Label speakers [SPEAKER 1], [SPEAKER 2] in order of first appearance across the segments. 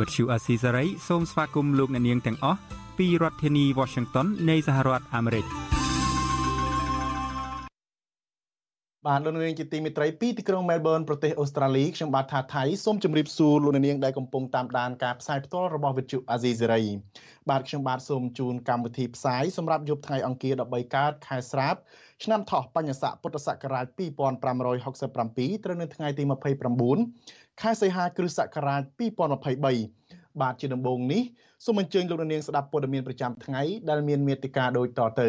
[SPEAKER 1] Azizi Serai ជាភាសាខ្មែរ
[SPEAKER 2] Vuthu Azizi Serai សូមស្វាគមន៍លោកអ្នកនាងទាំងអស់ពីរដ្ឋធានី Washington នៃសហរដ្ឋអាមេរិក។
[SPEAKER 3] បាទលោកនាងជាទីមេត្រីពីទីក្រុងមែលប៊នប្រទេសអូស្ត្រាលីខ្ញុំបាទថាថៃសូមជម្រាបសួរលោកនាងដែលកំពុងតាមដានការផ្សាយផ្ទាល់របស់វិទ្យុអាស៊ីសេរីបាទខ្ញុំបាទសូមជូនកម្មវិធីផ្សាយសម្រាប់យប់ថ្ងៃអង្គារ13កើតខែស្រាបឆ្នាំថោះបញ្ញស័កពុទ្ធសករាជ2567ត្រូវនៅថ្ងៃទី29 ខែសីហាគ្រិស្តសករាជ2023បាទជាដំបូងនេះសូមអញ្ជើញលោកនាងស្ដាប់ព័ត៌មានប្រចាំថ្ងៃដែលមានមេត្តាដូចតទៅ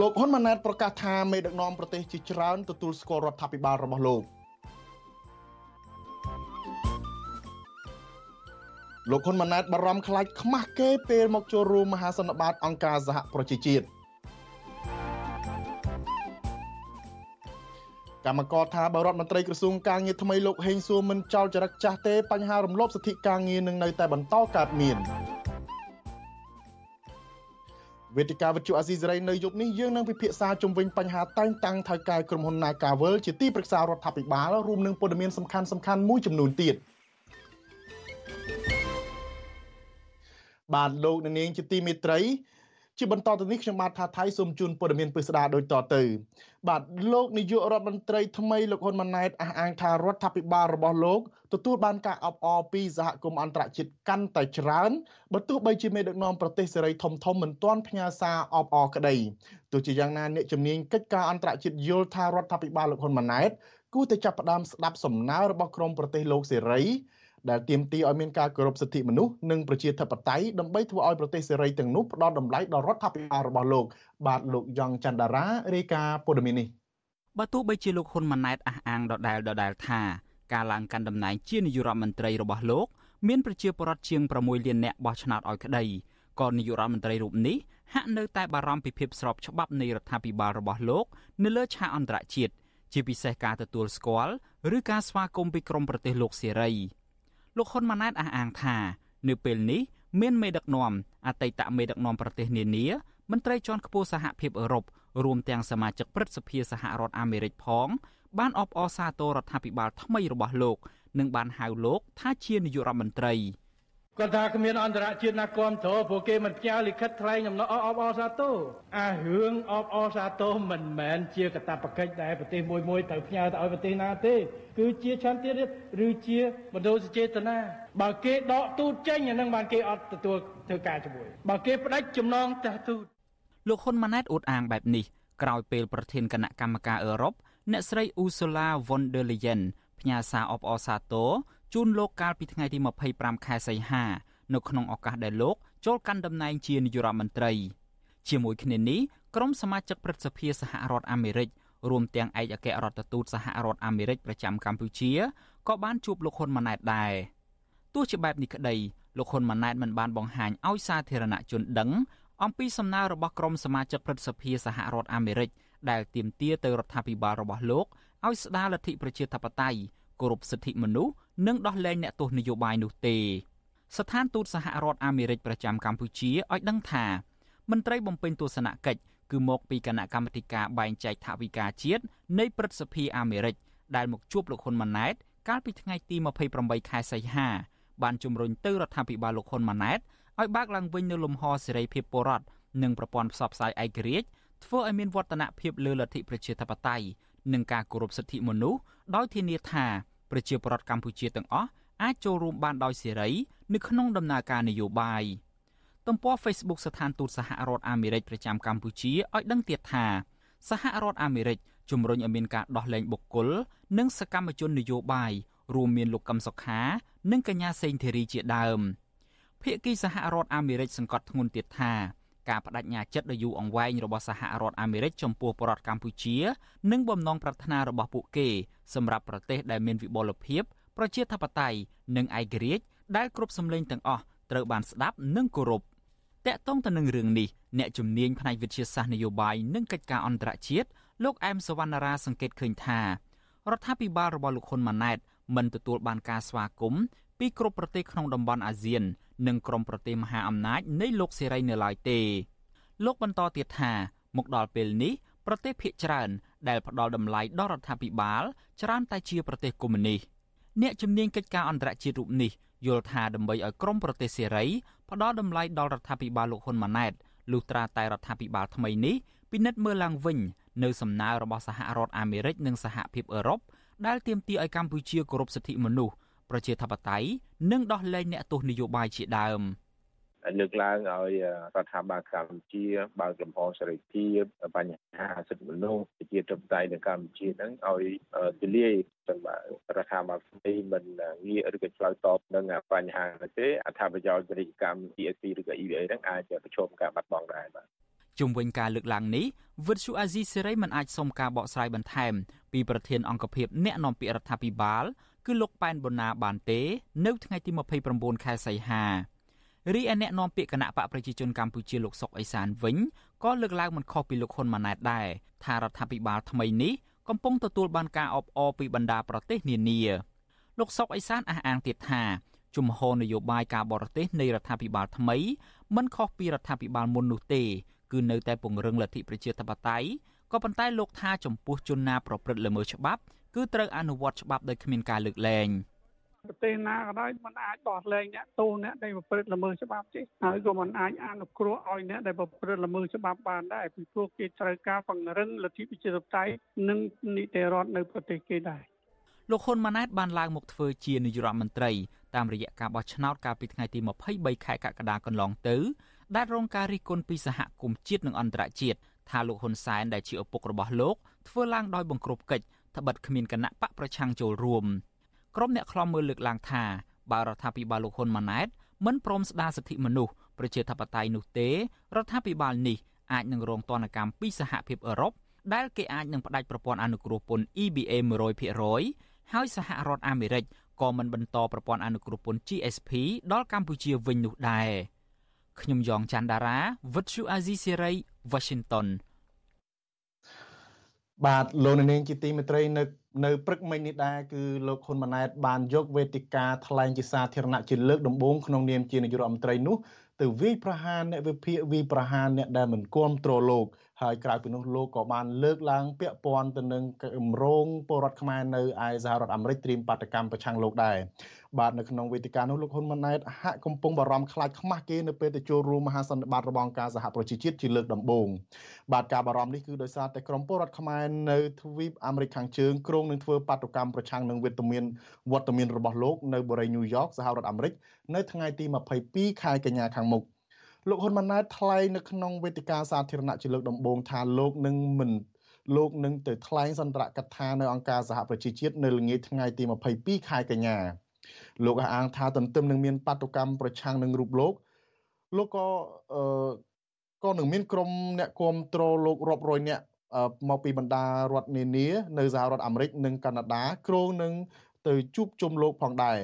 [SPEAKER 3] លោកហ៊ុនម៉ាណែតប្រកាសថាមេដឹកនាំប្រទេសជាច្រើនទទួលស្គាល់រដ្ឋាភិបាលរបស់លោក លោកហ៊ុនម៉ាណែតបារម្ភខ្លាចខ្មាស់គេពេលមកចូលរួមមហាសន្និបាតអង្គការសហប្រជាជាតិកម្មករថាបរដ្ឋមន្ត្រីក្រសួងការងារថ្មីលោកហេងសួរមិនចោលចរិតចាស់ទេបញ្ហារំលោភសិទ្ធិការងារនឹងនៅតែបន្តកើតមានវេទិកាវិទ្យុអាស៊ីសេរីនៅយប់នេះយើងនឹងពិភាក្សាជុំវិញបញ្ហាតែងតាំងថៅកែក្រុមហ៊ុន Nagavel ជាទីប្រឹក្សារដ្ឋាភិបាលរួមនឹងព័ត៌មានសំខាន់សំខាន់មួយចំនួនទៀត បាទលោកនាងជាទីមេត្រីជាបន្តទៅនេះខ្ញុំបាទថាថៃសូមជូនព័ត៌មានពិស្ដារដូចតទៅ បាទលោកនាយករដ្ឋមន្ត្រីថ្មីលោកហ៊ុនម៉ាណែតអះអាងថារដ្ឋាភិបាលរបស់លោកទទួលបានការអបអរពីសហគមន៍អន្តរជាតិកាន់តែច្រើនបើទោះបីជាមេដឹកនាំប្រទេសសេរីធំធំមិនទាន់ផ្ញើសារអបអរក្តីទោះជាយ៉ាងណាអ្នកជំនាញកិច្ចការអន្តរជាតិយល់ថារដ្ឋាភិបាលលោកហ៊ុនម៉ាណែតគួរតែចាប់ផ្ដើមស្ដាប់សំណើរបស់ក្រមប្រទេសលោកសេរី ដែលទាមទារឲ្យមានការគោរពសិទ្ធិមនុស្សនិងប្រជាធិបតេយ្យដើម្បីធ្វើឲ្យប្រទេសសេរីទាំងនោះផ្ដល់តម្លៃដល់រដ្ឋាភិបាលរបស់លោក បាទលោកយ៉ងច័ន្ទដារារាយការណ៍ព័ត៌មាននេះ
[SPEAKER 4] បើទោះបីជាលោកហ៊ុនម៉ាណែតអះអាងដដែលដដែលថាការឡើងកាន់តំណែងជានាយករដ្ឋមន្ត្រីរបស់លោកមានប្រជាពលរដ្ឋជាង6លាននាក់បោះឆ្នោតឲ្យក្តីក៏នាយករដ្ឋមន្ត្រីរូបនេះហាក់នៅតែបារម្ភពីភាពស្របច្បាប់នៃរដ្ឋាភិបាលរបស់លោកនៅលើឆាកអន្តរជាតិជាពិសេសការទទួលស្គាល់ឬការស្វាគមន៍ពីក្រមប្រទេសលោកសេរី លោកហ៊ុនម៉ាណែតអះអាងថានៅពេលនេះមានមេដឹកនាំអតីតមេដឹកនាំប្រទេសនានាមន្ត្រីជាន់ខ្ពស់សហភាពអឺរ៉ុបរួមទាំងសមាជិកព្រឹទ្ធសភាសហរដ្ឋអាមេរិកផង បានអបអរសាទររដ្ឋាភិបាលថ្មីរបស់លោក និងបានហៅលោក ថាជានាយករដ្ឋមន្ត្រី។
[SPEAKER 5] គាត់ថាគ្មានអន្តរជាតិណាគ្រប់គ្រងព្រោះគេមិនផ្ញើលិខិតថ្លែងអំណរអបអរសាទរអារឿងអបអរសាទរមិនមែនជាកតាបកិច្ចដែលប្រទេសមួយមួយត្រូវផ្ញើទៅឲ្យប្រទេសណាទេគឺជាឆន្ទៈឬជាបដូរសេតនាបើគេដកទូតចេញអានឹងបានគេអត់ទទួលធ្វើការជាមួយបើគេផ្ដាច់ចំណងទះទូត
[SPEAKER 4] លោកហ៊ុនម៉ាណែតអួតអាងបែបនេះក្រោយពេលប្រធានគណៈកម្មការអឺរ៉ុបអ្នកស្រី Ursula von der Leyen ផ្ញើសារអបអរសាទរ ជូនលោកកាលពីថ្ងៃទី25ខែសីហានៅក្នុងឱកាសដែលលោកចូលកាន់តំណែងជានាយករដ្ឋមន្ត្រី ជាមួយគ្នានេះក្រុមសមាជិកព្រឹទ្ធសភាសហរដ្ឋអាមេរិករួមទាំងឯកអគ្គរដ្ឋទូតសហរដ្ឋអាមេរិកប្រចាំកម្ពុជាក៏បានជួបលោកហ៊ុនម៉ាណែតដែរទោះជាបែបនេះក្តីលោកហ៊ុនម៉ាណែតមិនបានបង្ហាញឲ្យសាធារណជនដឹង អំពីសំណើរបស់ក្រុមសមាជិកព្រឹទ្ធសភាសហរដ្ឋអាមេរិកដែលទាមទារទៅរដ្ឋាភិបាលរបស់លោកឲ្យស្ដារលទ្ធិប្រជាធិបតេយ្យគោរពសិទ្ធិមនុស្សនិងដោះលែងអ្នកទោសនយោបាយនោះទេស្ថានទូតសហរដ្ឋអាមេរិកប្រចាំកម្ពុជាឲ្យដឹងថាមន្ត្រីបំពេញទស្សនកិច្ចគឺមកពីគណៈកម្មាធិការបែងចែកថវិកាជាតិនៃព្រឹទ្ធសភាអាមេរិកដែលមកជួបលោកហ៊ុនម៉ាណែតកាលពីថ្ងៃទី28ខែសីហាបានជំរុញទៅរដ្ឋាភិបាលលោកហ៊ុនម៉ាណែតឲ្យបើកឡើងវិញនូវលំហសេរីភាពពលរដ្ឋនិងប្រព័ន្ធផ្សព្វផ្សាយឯករាជ្យធ្វើឲ្យមានវឌ្ឍនភាពលើលទ្ធិប្រជាធិបតេយ្យនិងការគោរពសិទ្ធិមនុស្សដោយធានាថា ប្រជាពលរដ្ឋកម្ពុជាទាំងអស់អាចចូលរួមបានដោយសេរីនៅក្នុងដំណើរការនយោបាយទំព័រ Facebook ស្ថានទូតសហរដ្ឋអាមេរិកប្រចាំកម្ពុជាឲ្យដឹងទៀតថាសហរដ្ឋអាមេរិកជំរុញឲ្យមានការដោះលែងបុគ្គលនិងសកម្មជននយោបាយរួមមានលោកកឹមសុខា និងកញ្ញាសេងធីរីជាដើមភាគីសហរដ្ឋអាមេរិកសង្កត់ធ្ងន់ទៀតថា ការបដិញ្ញាចិត្តដ៏យូរអង្វែងរបស់សហរដ្ឋអាមេរិកចំពោះប្រជារដ្ឋកម្ពុជា និងបំណងប្រាថ្នារបស់ពួកគេសម្រាប់ប្រទេសដែលមានវិបុលភាពប្រជាធិបតេយ្យនិងឯករាជ្យដែលគ្រប់សម្លេងទាំងអស់ត្រូវបានស្ដាប់និងគោរពតកតងទៅនឹងរឿងនេះអ្នកជំនាញផ្នែកវិទ្យាសាស្ត្រនយោបាយនិងកិច្ចការអន្តរជាតិលោកអែមសវណ្ណារាសង្កេតឃើញថារដ្ឋាភិបាលរបស់លោកហ៊ុនម៉ាណែតមិនទទួលបានការស្វាគមន៍ ពីគ្រប់ប្រទេសក្នុងតំបន់អាស៊ាន និងក្រុមប្រទេសមហាអំណាចនៃលោកសេរីនៅឡើយទេលោកបន្តទៀតថាមកដល់ពេលនេះប្រទេសភាគច្រើន ដែលផ្ដល់តម្លៃដល់រដ្ឋាភិបាល ច្រើនតែជាប្រទេសកុម្មុយនីសអ្នកជំនាញកិច្ចការអន្តរជាតិរូបនេះយល់ថាដើម្បីឲ្យក្រមប្រទេសសេរីផ្ដល់តម្លៃដល់រដ្ឋាភិបាលលោកហ៊ុនម៉ាណែតលុះត្រាតែរដ្ឋាភិបាលថ្មីនេះពិនិត្យមើលឡើងវិញនៅសំណើរបស់សហរដ្ឋអាមេរិកនិងសហភាពអឺរ៉ុបដែលទាមទារឲ្យកម្ពុជាគោរពសិទ្ធិមនុស្ស ប្រជាធិបតេយ្យនិងដោះលែងអ្នកទោសនយោបាយជាដើម។
[SPEAKER 6] លើកឡើងឲ្យរដ្ឋាភិបាលកម្ពុជាបើកលំហសេរីភាពបញ្ហាសិទ្ធិមនុស្សប្រជាធិបតេយ្យនៅកម្ពុជាហ្នឹងឲ្យទូលាយសម្រាប់រដ្ឋាភិបាលថ្មីមិនងាកឬក៏ឆ្លើយតបនឹងបញ្ហានេះទេអត្ថប្រយោជន៍ពាណិជ្ជកម្ម TSP ឬក៏ EVA ហ្នឹងអាចប្រឈមការបាត់បង់ដែរបាទ
[SPEAKER 4] ជុំវិញការលើកឡើងនេះវិទ្យុអាស៊ីសេរីមិនអាចសុំការបកស្រាយបន្ថែមពីប្រធានអង្គភិបអ្នកនាំពាក្យរដ្ឋាភិបាល គឺលោកប៉ែនបូណាបានទេ នៅថ្ងៃទី29ខែសីហារីឯអ្នកនាំពាក្យគណៈបកប្រជាជនកម្ពុជាលោកសុកអេសានវិញក៏លើកឡើងមិនខុសពីលោកហ៊ុនម៉ាណែតដែរថារដ្ឋាភិបាលថ្មីនេះកំពុងទទួលបានការអបអរពីបណ្ដាប្រទេសនានាលោកសុកអេសានអះអាងទៀតថាជំហរនយោបាយការបរទេសនៃរដ្ឋាភិបាលថ្មីមិនខុសពីរដ្ឋាភិបាលមុននោះទេ គឺនៅតែពង្រឹងលទ្ធិប្រជាធិបតេយ្យក៏ប៉ុន្តែលោកថាចំពោះជនណាប្រព្រឹត្តល្មើសច្បាប់ គឺត្រូវអនុវត្តច្បាប់ដោយគ្មានការលើកលែង។
[SPEAKER 7] ប្រទេសណាក៏ដោយมันអាចដោះលែងអ្នកទោសអ្នកដែលប្រព្រឹត្តល្មើសច្បាប់ទេហើយក៏มันអាចអនុគ្រោះឲ្យអ្នកដែលប្រព្រឹត្តល្មើសច្បាប់បានដែរពីព្រោះគេត្រូវការពង្រឹងលទ្ធិប្រជាធិបតេយ្យនិងនីតិរដ្ឋនៅប្រទេសគេដែរ
[SPEAKER 4] លោកហ៊ុនម៉ាណែតបានឡើងមកធ្វើជានាយករដ្ឋមន្ត្រីតាមរយៈការបោះឆ្នោតកាលពីថ្ងៃទី23ខែកក្កដាកន្លងទៅដែលរងការរិះគន់ពីសហគមន៍ជាតិនិងអន្តរជាតិថាលោកហ៊ុនសែនដែលជាឪពុករបស់លោកធ្វើឡើងដោយបង្ក្រប់កិច្ច ត្បិតគ្មានគណៈបកប្រឆាំងចូលរួម។ក្រុមអ្នកខ្លំមើលលើកឡើងថាបើរដ្ឋាភិបាលលោកហ៊ុនម៉ាណែតមិនព្រមស្ដារសិទ្ធិមនុស្សប្រជាធិបតេយ្យនោះទេរដ្ឋាភិបាលនេះអាចនឹងរងទណ្ឌកម្មពីសហភាពអឺរ៉ុបដែលគេអាចនឹងផ្ដាច់ប្រព័ន្ធអនុគ្រោះពន្ធ EBA 100%ហើយសហរដ្ឋអាមេរិកក៏មិនបន្តប្រព័ន្ធអនុគ្រោះពន្ធ GSP ដល់កម្ពុជាវិញនោះដែរខ្ញុំយ៉ងច័ន្ទដារាវិទ្យុអាស៊ីសេរី Washington
[SPEAKER 3] បាទលោកនាងជាទីមេត្រីនៅនៅព្រឹកមិញនេះដែរគឺលោកហ៊ុនម៉ាណែតបានយកវេទិកាថ្លែងជាសាធារណៈជាលើកដំបូងក្នុងនាមជានាយករដ្ឋមន្ត្រីនោះទៅវាយប្រហារអ្នកវិភាគវាយប្រហារអ្នកដែលមិនគ្រប់គ្រងលោកហើយក្រៅពីនោះលោកក៏បានលើកឡើងពាក់ព័ន្ធទៅនឹងគម្រោងពលរដ្ឋខ្មែរនៅឯសហរដ្ឋអាមេរិកត្រៀមបាតកម្មប្រឆាំងលោកដែរ បាទនៅក្នុងវេទិកានោះលោកហ៊ុនម៉ាណែតហាក់កំពុងបារម្ភខ្លាចខ្មាស់គេនៅពេលទៅចូលរួមមហាសន្និបាតរបស់អង្គការសហប្រជាជាតិជាលើកដំបូងបាទការបារម្ភនេះគឺដោយសារតែក្រមពលរដ្ឋខ្មែរនៅទ្វីបអាមេរិកខាងជើងគ្រោងនឹងធ្វើបាតុកម្មប្រឆាំងនឹងវេទមានវត្តមានរបស់លោកនៅបូរីញូវយ៉កសហរដ្ឋអាមេរិកនៅថ្ងៃទី22ខែកញ្ញាខាងមុខលោកហ៊ុនម៉ាណែតថ្លែងនៅក្នុងវេទិកាសាធារណៈជាលើកដំបូងថាលោកនឹងមិនលោកនឹងទៅថ្លែងសន្ទរកថានៅអង្គការសហប្រជាជាតិនៅល្ងាចថ្ងៃទី22ខែកញ្ញា លោកអះអាងថាទន្ទឹមនឹងមានបាតុកម្មប្រឆាំងនឹងរូបលោកលោកក៏អឺក៏នឹងមានក្រុមអ្នកគ្រប់គ្រងលោករាប់រយនាក់មកពីបណ្ដារដ្ឋនានានៅសហរដ្ឋអាមេរិកនិងកាណាដាគ្រោងនឹងទៅជួបជុំលោកផងដែរ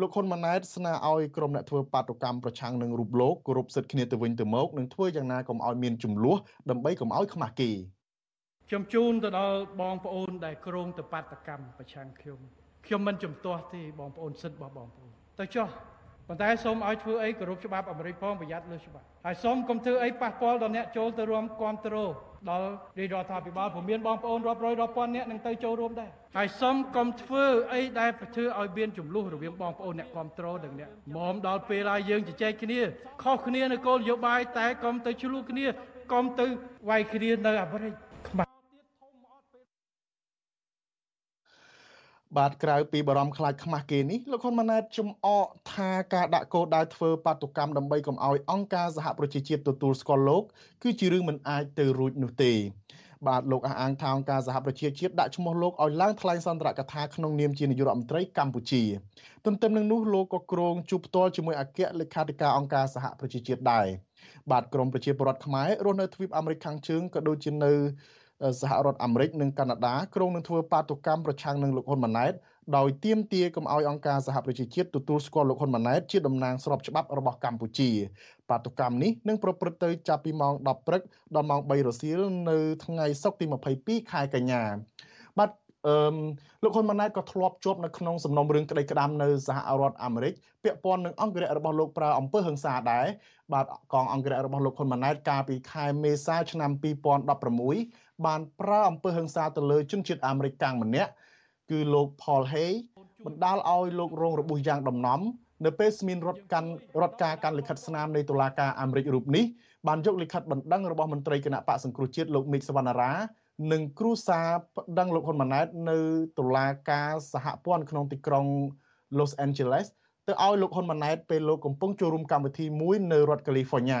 [SPEAKER 3] លោកហ៊ុនម៉ាណែតស្នើឲ្យក្រុមអ្នកធ្វើបាតុកម្មប្រឆាំងនឹងរូបលោកគោរពសិទ្ធិគ្នាទៅវិញទៅមកនិងធ្វើយ៉ាងណាកុំឲ្យមានចំនួនដើម្បីកុំឲ្យខ្មាស់គេ
[SPEAKER 5] ខ្ញុំជូនទៅដល់បងប្អូនដែលគ្រោងទៅបាតកម្មប្រឆាំងខ្ញុំ ខ្ញុំមិនជំទាស់ទេបងប្អូនសិទ្ធិរបស់បងប្អូនទៅចុះប៉ុន្តែសូមឲ្យធ្វើអីគោរពច្បាប់អាមេរិកផងប្រយ័ត្នលើច្បាប់ហើយសូមកុំធ្វើអីប៉ះពាល់ដល់អ្នកចូលទៅរួមគ្រប់គ្រងដល់រាជរដ្ឋាភិបាលព្រោះមានបងប្អូនរាប់រយរាប់ពាន់អ្នកនឹងទៅចូលរួមដែរហើយសូមកុំធ្វើអីដែលប្រធ្វើឲ្យមានចំនួនរវាងបងប្អូនអ្នកគ្រប់គ្រងនិងអ្នកមុំដល់ពេលហើយយើងជជែកគ្នាខុសគ្នានៅគោលនយោបាយតែកុំទៅឆ្លោះគ្នាកុំទៅវាយគ្នានៅអាមេរិក
[SPEAKER 3] បាទក្រៅពីបារម្ភខ្លាចខ្មាស់គេនេះលោកហ៊ុនម៉ាណែតចំអកថាការដាក់គោលដៅធ្វើបាតុកម្មដើម្បីកុំឲ្យអង្គការសហប្រជាជាតិទទួលស្គាល់លោកគឺជារឿងមិនអាចទៅរួចនោះទេបាទលោកអះអាងថាអង្គការសហប្រជាជាតិដាក់ឈ្មោះលោកឲ្យឡើងថ្លែងសន្ទរកថាក្នុងនាមជានាយករដ្ឋមន្ត្រីកម្ពុជាទន្ទឹមនឹងនោះលោកក៏គ្រងជួបផ្ទាល់ជាមួយអគ្គលេខាធិការអង្គការសហប្រជាជាតិដែរបាទក្រមប្រជាពលរដ្ឋខ្មែររស់នៅទ្វីបអាមេរិកខាងជើងក៏ដូចជានៅ សហរដ្ឋអាមេរិកនិងកាណាដាក្រុងនឹងធ្វើបាតុកម្មប្រឆាំងនឹងលោកហ៊ុនម៉ាណែតដោយទាមទារកុំឲ្យអង្គការសហប្រជាជាតិទទួលស្គាល់លោកហ៊ុនម៉ាណែតជាតំណាងស្របច្បាប់របស់កម្ពុជាបាតុកម្មនេះនឹងប្រព្រឹត្តទៅចាប់ពីម៉ោង10ព្រឹកដល់ម៉ោង3រសៀលនៅថ្ងៃសុក្រទី22ខែកញ្ញាបាទអឺលោកហ៊ុនម៉ាណែតក៏ធ្លាប់ជាប់នៅក្នុងសំណុំរឿងក្តីក្តាមនៅសហរដ្ឋអាមេរិកពាក់ព័ន្ធនឹងអង្គរៈរបស់លោកប្រើអំពើហិង្សាដែរបាទកងអង្គរៈរបស់លោកហ៊ុនម៉ាណែតកាលពីខែមេសាឆ្នាំ2016 បានប្រើអំពើហិង្សាទៅលើជនជាតិអាមេរិកកាំងម្នាក់គឺលោក Paul Hay បណ្ដាលឲ្យលោករងរបួសយ៉ាងដំណំនៅពេលស្មានរដ្ឋកាន់រដ្ឋការកាន់លិខិតស្នាមនៃតុលាការអាមេរិករូបនេះបានយកលិខិតបណ្ដឹងរបស់មន្ត្រីគណៈបកសង្គ្រោះជាតិលោកមីកសវណ្ណារានិងគ្រូសាប្តឹងលោកហ៊ុនម៉ាណែតនៅតុលាការសហព័ន្ធក្នុងទីក្រុង Los Angeles ទៅឲ្យលោកហ៊ុនម៉ាណែតពេលលោកកំពុងចូលរួមកម្មវិធីមួយនៅរដ្ឋ California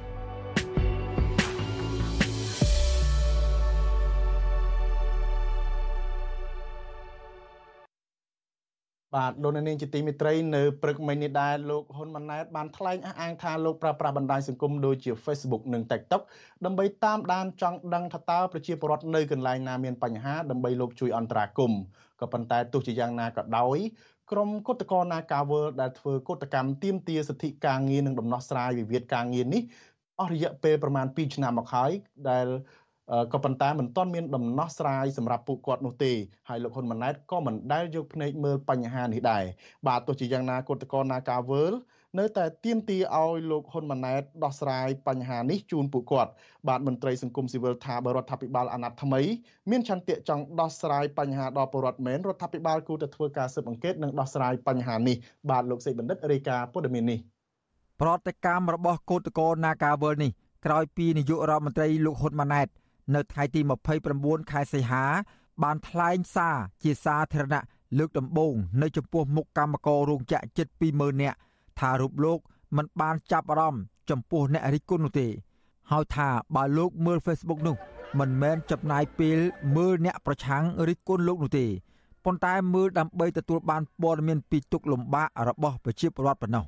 [SPEAKER 3] បាទលោកនាងជាទីមេត្រីនៅព្រឹកមិញនេះដែរលោកហ៊ុនម៉ាណែតបានថ្លែងអះអាងថាលោកប្រើប្រាស់បណ្ដាញសង្គមដូចជា Facebook និង TikTok ដើម្បីតាមដានចង់ដឹងថាតើប្រជាពលរដ្ឋនៅកន្លែងណាមានបញ្ហាដើម្បីលោកជួយអន្តរាគមន៍ក៏ប៉ុន្តែទោះជាយ៉ាងណាក៏ដោយក្រុមគុតកោនាការវើដែលធ្វើកុតកម្មទាមទារសិទ្ធិការងារនិងដំណោះស្រាយវិវាទការងារនេះអស់រយៈពេលប្រមាណ2ឆ្នាំមកហើយដែល ក៏ប៉ុន្តែមិនទាន់មានដំណោះស្រាយសម្រាប់ពួកគាត់នោះទេហើយលោកហ៊ុនម៉ាណែតក៏មិនដែលយកភ្នែកមើលបញ្ហានេះដែរបាទទោះជាយ៉ាងណាគណៈកម្មការការវើលនៅតែទៀមទីឲ្យលោកហ៊ុនម៉ាណែតដោះស្រាយបញ្ហានេះជូនពួកគាត់បាទមន្ត្រីសង្គមស៊ីវិលថាបរដ្ឋាភិបាលអាណត្តិថ្មីមានឆន្ទៈចង់ដោះស្រាយបញ្ហាដល់ពលរដ្ឋមែនរដ្ឋាភិបាលគួរតែធ្វើការស៊ើបអង្កេតនិងដោះស្រាយបញ្ហានេះបាទលោកសេកបណ្ឌិតរាយការណ៍ព័ត៌មាននេះ
[SPEAKER 8] ប្រតិកម្មរបស់គឧតកោនាការវើលនេះក្រោយពីនាយករដ្ឋមន្ត្រីលោកហ៊ុនម៉ាណែត នៅថ្ងៃទី29ខែសីហា បានថ្លែងសារជាសាធារណៈលើកដំបូងនៅចំពោះមុខកម្មកររោងចក្រជិត20000នាក់ថារូបលោកមិនបានចាប់អារម្មណ៍ចំពោះអ្នករិះគន់នោះទេហើយថាបើលោកមើល Facebook នោះមិនមែនចំណាយពេលមើលអ្នកប្រឆាំងរិះគន់លោកនោះទេប៉ុន្តែមើលដើម្បីទទួលបានព័ត៌មានពីទុកលំបាករបស់ប្រជាពលរដ្ឋប៉ុណ្ណោះ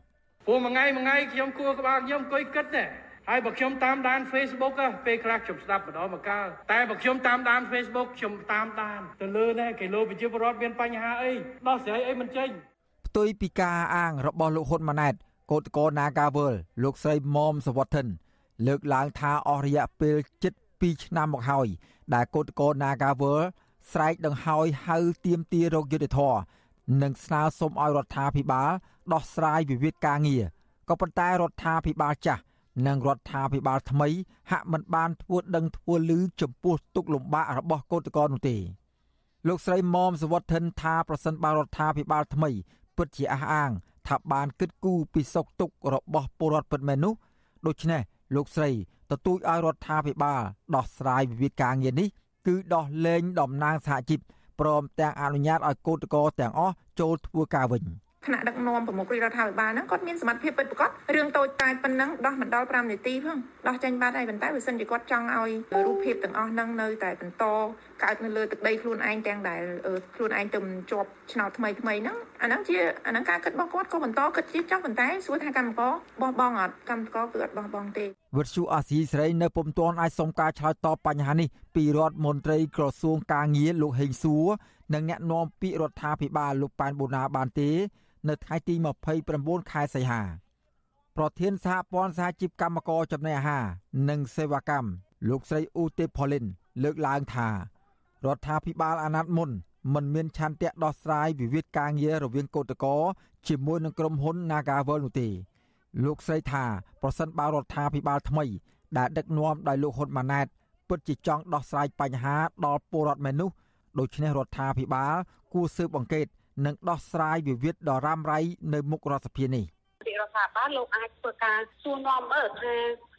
[SPEAKER 5] ព្រោះមួយថ្ងៃមួយថ្ងៃខ្ញុំគួរក្បាលខ្ញុំអង្គុយគិតទេ ហើយបើខ្ញុំតាមដាន Facebook ពេលខ្លះខ្ញុំស្ដាប់ម្ដងម្កាលតែបើខ្ញុំតាមដាន Facebook ខ្ញុំតាមដានទៅលើនេះគេលោប្រជាពលរដ្ឋមានបញ្ហាអីដោះស្រាយអីមិនចេញ
[SPEAKER 8] ផ្ទុយពីការអាងរបស់លោកហ៊ុនម៉ាណែតកោតកោ Nagawal លោកស្រីមុំសវត្ថិនលើកឡើងថាអស់រយៈពេលជិត2ឆ្នាំមកហើយដែលកោតកោ Nagawal ស្រែកដង្ហោយហៅទៀមទារោគយុទ្ធធរនិងស្នើសុំឲ្យរដ្ឋាភិបាលដោះស្រាយវិវាទការងារក៏ប៉ុន្តែរដ្ឋាភិបាលចាស់ និងរដ្ឋាភិបាលថ្មី ហាក់មិនបានធ្វើដឹងធ្វើលឺចំពោះទុកលំបាករបស់កោតក្រនោះទេលោកស្រីមុំសវត្ថិនថាប្រសិនបើរដ្ឋាភិបាលថ្មី ពិតជាអះអាង ថាបានគិតគូរពីសុខទុក្ខរបស់ពលរដ្ឋពិតមែននោះដូច្នេះលោកស្រីទទូចឲ្យរដ្ឋាភិបាលដោះស្រាយវិវាទការងារនេះគឺដោះលែងតំណាងសហជីពព្រមទាំងអនុញ្ញាតឲ្យកោតក្រទាំងអស់ចូលធ្វើការវិញ។
[SPEAKER 9] ថ្នាក់ដឹកនាំប្រមុខរាជរដ្ឋាភិបាលហ្នឹងគាត់មានសមត្ថភាពពិតប្រាកដរឿងតូចតាចប៉ុណ្ណឹងដោះមិនដល់5នាទីផងដោះចេញបាត់ហើយប៉ុន្តែបើសិនជាគាត់ចង់ឲ្យរូបភាពទាំងអស់ហ្នឹងនៅតែបន្តកើតនៅលើទឹកដីខ្លួនឯងទាំងដែលខ្លួនឯងទៅជាប់ឆ្នោតថ្មីថ្មីហ្នឹងអាហ្នឹងជាអាហ្នឹងការគិតរបស់គាត់ក៏បន្តគិតជាចោះប៉ុន្តែសួរថាកម្មករបោះបង់អត់កម្មករគឺអត់បោះបង់ទេ
[SPEAKER 8] វិទ្យុអាស៊ីសេរីនៅពុំទាន់អាចសុំការឆ្លើយតបបញ្ហានេះពីរដ្ឋមន្ត្រីក្រសួងការងារលោកហេងសួរនិងអ្នកនាំពាក្យរដ្ឋាភិបាលលោកប៉ែនបូណាបានទេ នៅថ្ងៃទី29ខែសីហាប្រធានសហព័ន្ធសហជីពកម្មករចំណីអាហារនិងសេវាកម្មលោកស្រីអ៊ូទេផូលីនលើកឡើងថារដ្ឋាភិបាលអាណត្តិមុនមិនមានឆន្ទៈដោះស្រាយវិវាទការងាររវាងកោតក្រជាមួយនឹងក្រុមហ៊ុន Nagavel នោះទេ លោកស្រីថាប្រសិនបើរដ្ឋាភិបាលថ្មី ដែលដឹកនាំដោយលោកហ៊ុនម៉ាណែតពិតជាចង់ដោះស្រាយបញ្ហាដល់ពលរដ្ឋមែននោះដូច្នេះរដ្ឋាភិបាលគួរស៊ើបអង្កេត និងដោះស្រាយវិវាទដ៏រ៉ាំរ៉ៃនៅមុខរដ្ឋសភានេះ
[SPEAKER 10] រដ្ឋាភិបាលលោកអាចធ្វើការសួរនាំមើលថា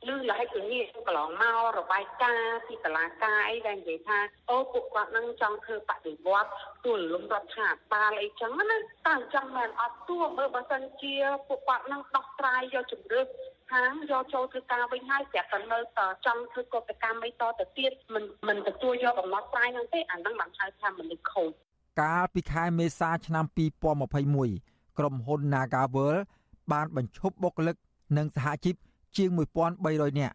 [SPEAKER 10] ឮលហិកនេះកន្លងមករបាយការណ៍ពីតឡាការអីដែលនិយាយថាអូពួកគាត់នឹងចង់ធ្វើបដិវត្តទួលលំរដ្ឋាភិបាលអីចឹងណាតែអញ្ចឹងមិនអត់ទួមើលបើសិនជាពួកគាត់នឹងដោះស្រាយយកជំរឿនខាងយកចូលធ្វើការវិញហើយប្រាប់តែនៅតចង់ធ្វើកតកម្មអីតទៅទៀតមិនមិនទទួលយកបំណត់ស្រាយហ្នឹងទេអាហ្នឹងបានហៅថាមនុស្សខូច
[SPEAKER 8] កាលពីខែមេសាឆ្នាំ2021ក្រុមហ៊ុន Nagavel បានបញ្ឈប់បុគ្គលិកនិងសហជីពជាង1300នាក់